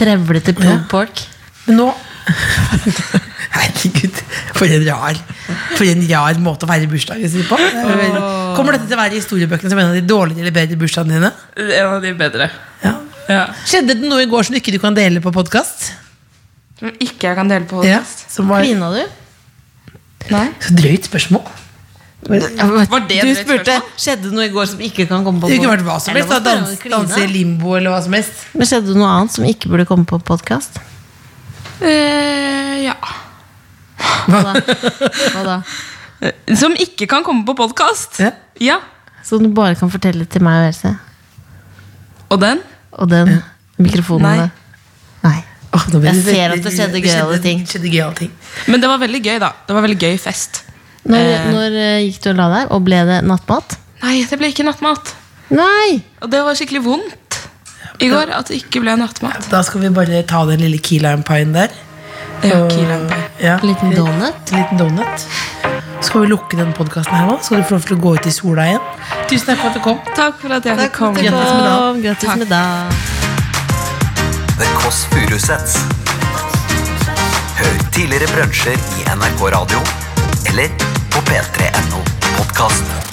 Trevlete pork. Men nå Herregud, for en rar For en rar måte å feire bursdagen sin på. Er Kommer dette til å være i historiebøkene som en av de dårligere eller bedre bursdagene dine? En av de bedre. Ja. Ja. Skjedde det noe i går som ikke du kan dele på podkast? Som ikke jeg kan dele på Ja, podcast. som var Klina du? Nei. så drøyt spørsmål. Var det Du spurte spørsmål? skjedde det noe i går som ikke kan komme på Det kunne vært hva som helst. Dans, danse limbo eller hva som helst. Men skjedde det noe annet som ikke burde komme på podkast? Uh, ja. Hva da? Hva da? Som ikke kan komme på podkast. Ja. Ja. Som du bare kan fortelle til meg og Else? Og den? Og den mikrofonen Nei. Nei. Oh, Jeg det ser at det skjedde gøyale ting. skjedde ting. Men det var veldig gøy, da. Det var veldig gøy fest. Når, Eh. når eh, gikk du og la deg, og ble det nattmat? Nei, det ble ikke nattmat. Nei! Og det var skikkelig vondt i går at det ikke ble nattmat. Da skal vi bare ta den lille key lime pien der. Ja, key lime pie. Ja, liten donut? Liten donut. Skal vi lukke denne podkasten her nå. Skal du få lov til å gå ut i sola igjen. Tusen takk for at du kom. Takk for at jeg fikk komme. Grattis med dagen. Grattis Takk. med dagen. The Kåss Furuseths. Hør tidligere brunsjer i NRK Radio eller på p3.no podkast.